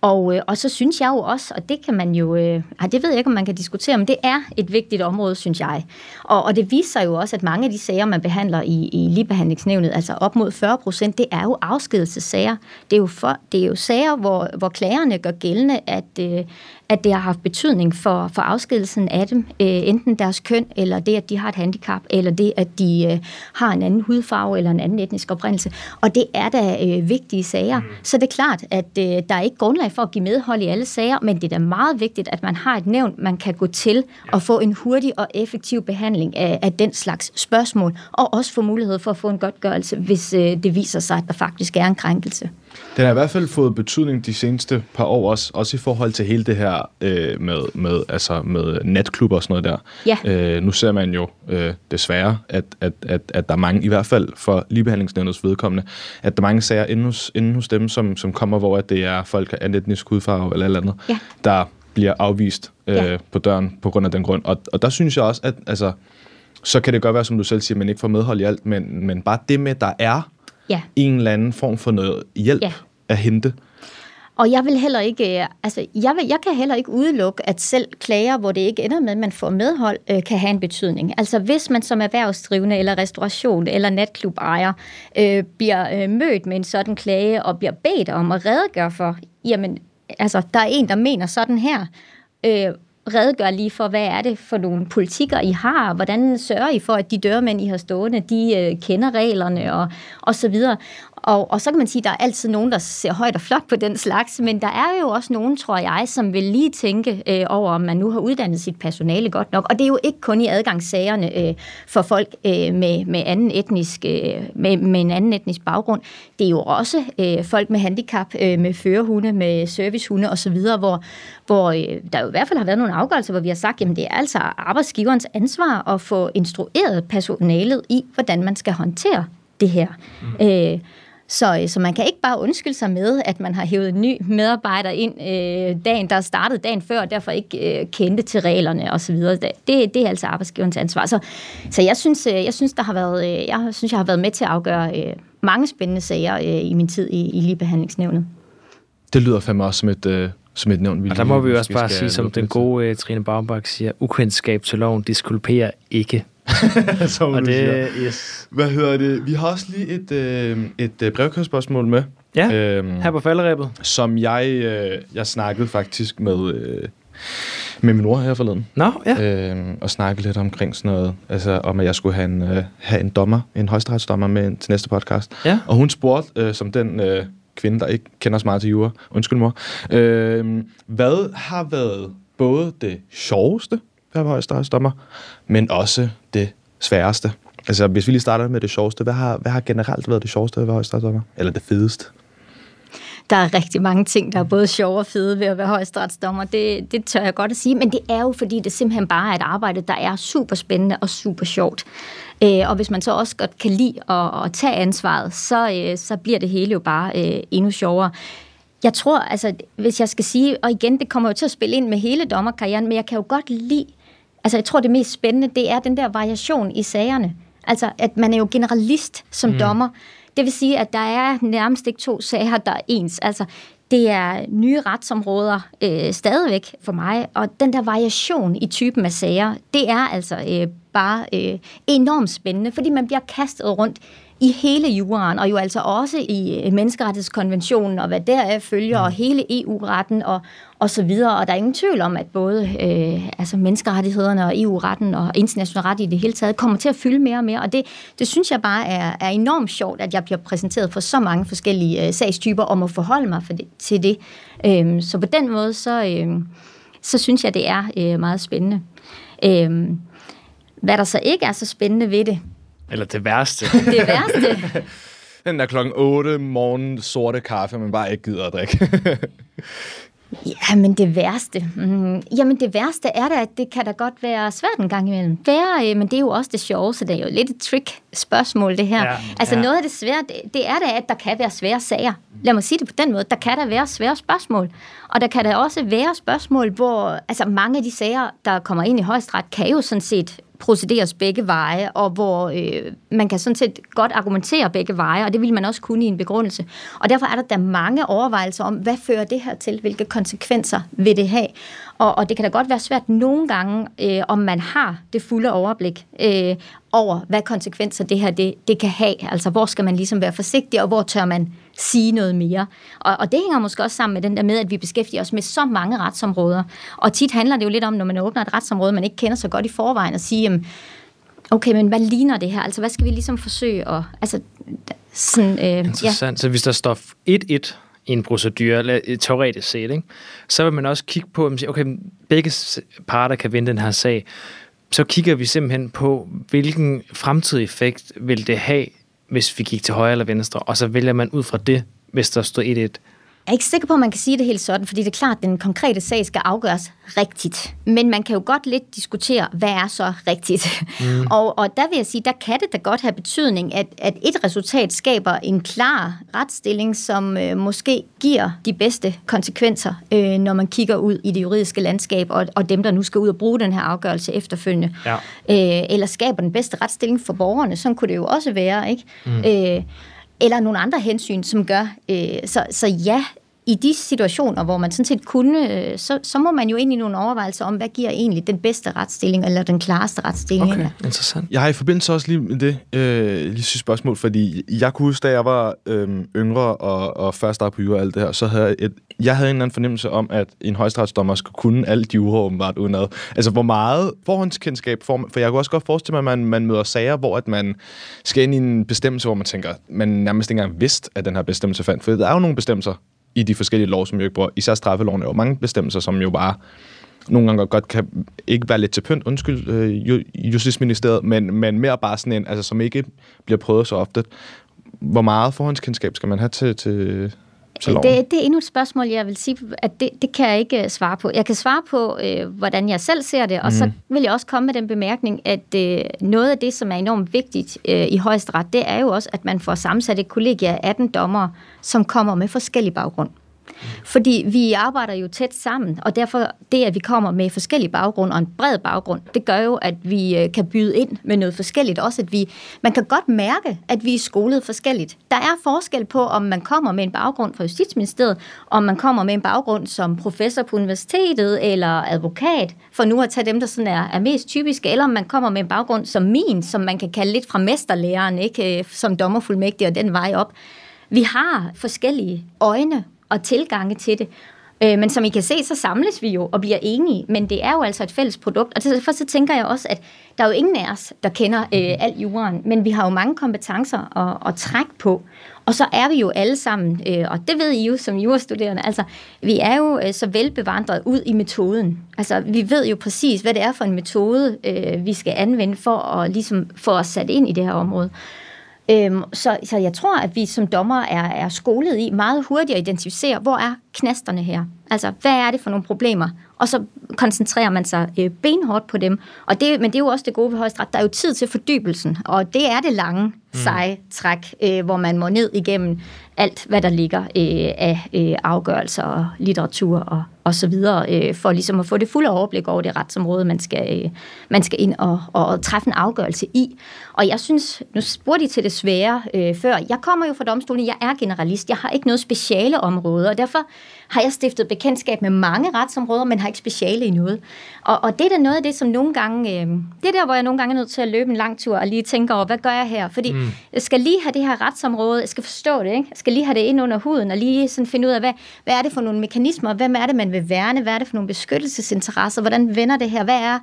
Og, øh, og så synes jeg jo også, og det kan man jo, øh, ej, det ved jeg ikke, om man kan diskutere, men det er et vigtigt område, synes jeg. Og, og det viser sig jo også, at mange af de sager, man behandler i, i ligebehandlingsnævnet, altså op mod 40 procent, det er jo afskedelsessager. Det er jo, for, det er jo sager, hvor, hvor klagerne gør gældende, at, øh, at det har haft betydning for, for afskedelsen af dem, øh, enten deres køn, eller det, at de har et handicap, eller det, at de øh, har en anden hudfarve, eller en anden etnisk oprindelse. Og det er da øh, vigtige sager. Mm. Så det er klart, at øh, der er ikke grundlag for at give medhold i alle sager, men det er da meget vigtigt, at man har et nævn, man kan gå til og få en hurtig og effektiv behandling af, af den slags spørgsmål, og også få mulighed for at få en godtgørelse, hvis øh, det viser sig, at der faktisk er en krænkelse. Den har i hvert fald fået betydning de seneste par år også, også i forhold til hele det her øh, med, med, altså med natklubber og sådan noget der. Ja. Øh, nu ser man jo øh, desværre, at, at, at, at der er mange, i hvert fald for ligebehandlingsnævnets vedkommende, at der er mange sager inde hos, inde hos dem, som, som kommer, hvor at det er folk af etnisk hudfarve eller eller andet, Ja. der bliver afvist øh, Ja. på døren på grund af den grund. Og, og der synes jeg også, at altså, så kan det godt være, som du selv siger, at man ikke får medhold i alt, men, men bare det med, der er Ja. en eller anden form for noget hjælp Ja. at hente. Og jeg vil heller ikke, øh, altså jeg, vil, jeg kan heller ikke udelukke, at selv klager, hvor det ikke ender med, at man får medhold, øh, kan have en betydning. Altså hvis man som erhvervsdrivende eller restauration eller natklubejer øh, bliver øh, mødt med en sådan klage og bliver bedt om at redegøre for, jamen altså der er en, der mener sådan her, øh, redegør lige for, hvad er det for nogle politikker, I har, hvordan sørger I for, at de dørmænd, I har stående, de øh, kender reglerne og, og så videre. Og, og så kan man sige, at der er altid nogen, der ser højt og flot på den slags, men der er jo også nogen, tror jeg, som vil lige tænke øh, over, om man nu har uddannet sit personale godt nok. Og det er jo ikke kun i adgangssagerne øh, for folk øh, med, med, anden etnisk, øh, med, med en anden etnisk baggrund. Det er jo også øh, folk med handicap, øh, med førerhunde, med servicehunde osv., hvor, hvor øh, der jo i hvert fald har været nogle afgørelser, hvor vi har sagt, at det er altså arbejdsgiverens ansvar at få instrueret personalet i, hvordan man skal håndtere det her. Mm. Øh, så, øh, så man kan ikke bare undskylde sig med, at man har hævet en ny medarbejder ind øh, dagen, der startede dagen før, og derfor ikke øh, kendte til reglerne osv. Det, det er altså arbejdsgiverens ansvar. Så, så jeg, synes, øh, jeg synes, der har været, øh, jeg synes, jeg har været med til at afgøre øh, mange spændende sager øh, i min tid i, i ligebehandlingsnævnet. Det lyder fandme også som et, øh, som et nævn, vi Og der lige må vi jo også bare sige, som den gode uh, Trine Baumbach siger, ukendskab til loven diskulperer ikke. som Og du siger. det, yes. Hvad hedder det? Vi har også lige et, øh, et øh, brevkørespørgsmål med. Ja, øhm, her på falderæbet. som jeg, øh, jeg snakkede faktisk med, øh, med min mor her forleden. Nå, ja. Øh, og snakkede lidt omkring sådan noget, altså om at jeg skulle have en, øh, have en dommer, en højesteretsdommer med til næste podcast. Ja. Og hun spurgte, øh, som den øh, kvinde, der ikke kender så meget til jura, undskyld mor, øh, hvad har været både det sjoveste hvad var være højesteretsdommer, men også det sværeste? Altså, hvis vi lige starter med det sjoveste, hvad har, hvad har generelt været det sjoveste ved at være højesteretsdommer? Eller det fedeste? Der er rigtig mange ting, der er både sjove og fede ved at være højesteretsdommer. Det, det tør jeg godt at sige, men det er jo fordi, det simpelthen bare er et arbejde, der er super spændende og super sjovt. Øh, og hvis man så også godt kan lide at, at tage ansvaret, så, øh, så bliver det hele jo bare øh, endnu sjovere. Jeg tror, altså, hvis jeg skal sige, og igen, det kommer jo til at spille ind med hele dommerkarrieren, men jeg kan jo godt lide, altså jeg tror, det mest spændende, det er den der variation i sagerne. Altså, at man er jo generalist som mm. dommer. Det vil sige, at der er nærmest ikke to sager, der er ens. Altså, det er nye retsområder øh, stadigvæk for mig, og den der variation i typen af sager, det er altså øh, bare øh, enormt spændende, fordi man bliver kastet rundt i hele juraen, og jo altså også i øh, menneskerettighedskonventionen, og hvad deraf følger, mm. og hele EU-retten, og, og så videre. Og der er ingen tvivl om, at både øh, altså menneskerettighederne og EU-retten og international ret i det hele taget kommer til at fylde mere og mere. Og det, det synes jeg bare er, er enormt sjovt, at jeg bliver præsenteret for så mange forskellige øh, sagstyper, og må forholde mig for det, til det. Øh, så på den måde, så, øh, så synes jeg, det er øh, meget spændende. Øh, hvad der så ikke er så spændende ved det, Eller det værste. det værste, Den der klokken 8 morgen sorte kaffe, man bare ikke gider at drikke. Jamen det værste. Mm, jamen det værste er da, at det kan da godt være svært en gang imellem. Være, øh, men det er jo også det sjove, så det er jo lidt et trick-spørgsmål det her. Ja, altså ja. noget af det svære, det, det er da, at der kan være svære sager. Lad mig sige det på den måde. Der kan der være svære spørgsmål. Og der kan der også være spørgsmål, hvor altså mange af de sager, der kommer ind i højesteret, kan jo sådan set procederes begge veje, og hvor øh, man kan sådan set godt argumentere begge veje, og det vil man også kunne i en begrundelse. Og derfor er der da mange overvejelser om, hvad fører det her til? Hvilke konsekvenser vil det have? Og, og det kan da godt være svært nogle gange, øh, om man har det fulde overblik øh, over, hvad konsekvenser det her det, det kan have. Altså, hvor skal man ligesom være forsigtig, og hvor tør man sige noget mere. Og, og det hænger måske også sammen med den der med, at vi beskæftiger os med så mange retsområder. Og tit handler det jo lidt om, når man åbner et retsområde, man ikke kender så godt i forvejen, at sige, jamen, okay, men hvad ligner det her? Altså, hvad skal vi ligesom forsøge at... Altså, sådan, øh, ja. Interessant. Så hvis der står 1-1 i en procedure, eller teoretisk set, ikke? så vil man også kigge på, at okay, begge parter kan vinde den her sag. Så kigger vi simpelthen på, hvilken fremtidig effekt vil det have, hvis vi gik til højre eller venstre, og så vælger man ud fra det, hvis der står 1-1. Jeg er ikke sikker på, at man kan sige det helt sådan, fordi det er klart, at den konkrete sag skal afgøres rigtigt. Men man kan jo godt lidt diskutere, hvad er så rigtigt? Mm. Og, og der vil jeg sige, der kan det da godt have betydning, at, at et resultat skaber en klar retstilling, som øh, måske giver de bedste konsekvenser, øh, når man kigger ud i det juridiske landskab, og, og dem, der nu skal ud og bruge den her afgørelse efterfølgende. Ja. Øh, eller skaber den bedste retsstilling for borgerne. Sådan kunne det jo også være, ikke? Mm. Øh, eller nogle andre hensyn, som gør. Øh, så, så ja, i de situationer, hvor man sådan set kunne, øh, så, så må man jo ind i nogle overvejelser om, hvad giver egentlig den bedste retsstilling, eller den klareste retsstilling. Okay, interessant. Jeg har i forbindelse også lige med det øh, lige sidste spørgsmål, fordi jeg kunne huske, da jeg var øh, yngre og, og først startede på jura og alt det her, så havde jeg, et, jeg havde en eller anden fornemmelse om, at en højesteretsdommer skulle kunne alt jura åbenbart udenad. Altså, hvor meget forhåndskendskab får man? For jeg kunne også godt forestille mig, at man, man møder sager, hvor at man skal ind i en bestemmelse, hvor man tænker, man nærmest ikke engang vidste, at den her bestemmelse fandt. For der er jo nogle bestemmelser i de forskellige lov, som jo ikke bruger. Især straffeloven er jo mange bestemmelser, som jo bare nogle gange godt kan ikke være lidt til pynt, undskyld, øh, Justitsministeriet, men, men mere bare sådan en, altså som ikke bliver prøvet så ofte. Hvor meget forhåndskendskab skal man have til, til, til loven? Det, det er endnu et spørgsmål, jeg vil sige, at det, det kan jeg ikke øh, svare på. Jeg kan svare på, øh, hvordan jeg selv ser det, og mm. så vil jeg også komme med den bemærkning, at øh, noget af det, som er enormt vigtigt øh, i højesteret, det er jo også, at man får sammensat et kollegie af 18 dommere, som kommer med forskellig baggrund. Fordi vi arbejder jo tæt sammen, og derfor det, at vi kommer med forskellige baggrunde og en bred baggrund, det gør jo, at vi øh, kan byde ind med noget forskelligt. Også at vi, man kan godt mærke, at vi er skolet forskelligt. Der er forskel på, om man kommer med en baggrund fra Justitsministeriet, om man kommer med en baggrund som professor på universitetet eller advokat, for nu at tage dem, der sådan er, er mest typiske, eller om man kommer med en baggrund som min, som man kan kalde lidt fra mesterlæreren, ikke? Øh, som dommerfuldmægtig og den vej op. Vi har forskellige øjne og tilgange til det. Øh, men som I kan se, så samles vi jo og bliver enige, men det er jo altså et fælles produkt. Og derfor så tænker jeg også, at der er jo ingen af os, der kender øh, alt juraen, men vi har jo mange kompetencer at, at trække på. Og så er vi jo alle sammen, øh, og det ved I jo som jurastuderende, altså vi er jo øh, så velbevandret ud i metoden. Altså vi ved jo præcis, hvad det er for en metode, øh, vi skal anvende for at ligesom få os sat ind i det her område. Øhm, så, så jeg tror, at vi som dommer er, er skolet i meget hurtigt at identificere, hvor er knasterne her? Altså, hvad er det for nogle problemer? Og så koncentrerer man sig øh, benhårdt på dem. Og det, men det er jo også det gode ved højesteret. Der er jo tid til fordybelsen, og det er det lange, seje træk, øh, hvor man må ned igennem alt, hvad der ligger øh, af øh, afgørelser og litteratur og, og så videre, øh, for ligesom at få det fulde overblik over det retsområde, man skal, øh, man skal ind og, og, og træffe en afgørelse i. Og jeg synes, nu spurgte I til det svære øh, før. Jeg kommer jo fra domstolen, jeg er generalist, jeg har ikke noget speciale område, og derfor har jeg stiftet bekendtskab med mange retsområder, men har ikke speciale i noget. Og, og det er da noget af det, som nogle gange, øh, det er der, hvor jeg nogle gange er nødt til at løbe en lang tur og lige tænke over, hvad gør jeg her? Fordi mm. Mm. jeg skal lige have det her retsområde, jeg skal forstå det, ikke? jeg skal lige have det ind under huden og lige sådan finde ud af, hvad, hvad er det for nogle mekanismer, hvem er det, man vil værne, hvad er det for nogle beskyttelsesinteresser, hvordan vender det her, hvad er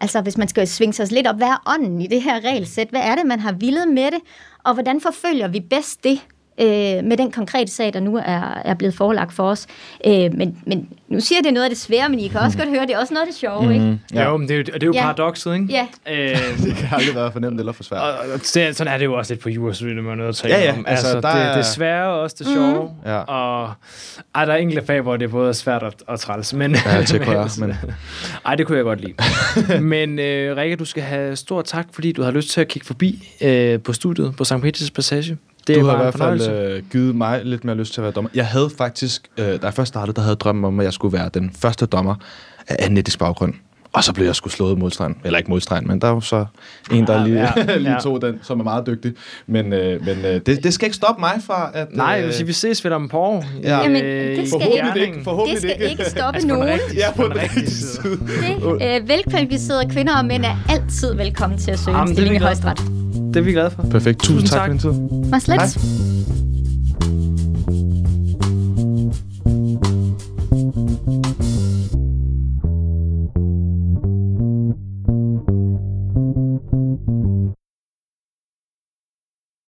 Altså, hvis man skal svinge sig lidt op, hvad er ånden i det her regelsæt? Hvad er det, man har villet med det? Og hvordan forfølger vi bedst det øh, med den konkrete sag, der nu er, er blevet forelagt for os. Øh, men, men nu siger det noget af det svære, men I kan også mm. godt høre, det er også noget af det sjove, mm. ikke? Ja. Jo, men det er jo, det er jo ja. paradokset, ikke? Ja. Øh, det kan aldrig være for nemt eller for svært. Og, og det, sådan er det jo også lidt på jurastudiet, man er nødt til at ja, ja. om. Altså, altså der det, er... det svære og også det sjove. Mm. Ja. Og ej, der er enkelte fag, hvor det er både svært og, og træls. Men, ja, det kunne jeg, men... Ej, det kunne jeg godt lide. men øh, Rikke, du skal have stor tak, fordi du har lyst til at kigge forbi øh, på studiet på St. Peters Passage. Det du har i hvert fald øh, givet mig lidt mere lyst til at være dommer. Jeg havde faktisk, øh, da jeg først startede, der havde jeg drømmen om, at jeg skulle være den første dommer af annetisk baggrund. Og så blev jeg sgu slået modstregen. Eller ikke modstregen, men der er jo så en, der ja, lige, ja, lige ja. tog den, som er meget dygtig. Men, øh, men øh, det, det skal ikke stoppe mig fra at... Nej, jeg vil sige, vi ses ved om på år. Ja. Jamen, det skal, forhåbentlig ikke, forhåbentlig det skal ikke, ikke stoppe altså, nogen. Ja, på den rigtige side. Det, øh, velkvalificerede kvinder og mænd er altid velkommen til at søge Jamen, en stilling i højesteret. Det er vi glade for. Perfekt. Tusind, Tusind tak, tak for din tid. Var slet.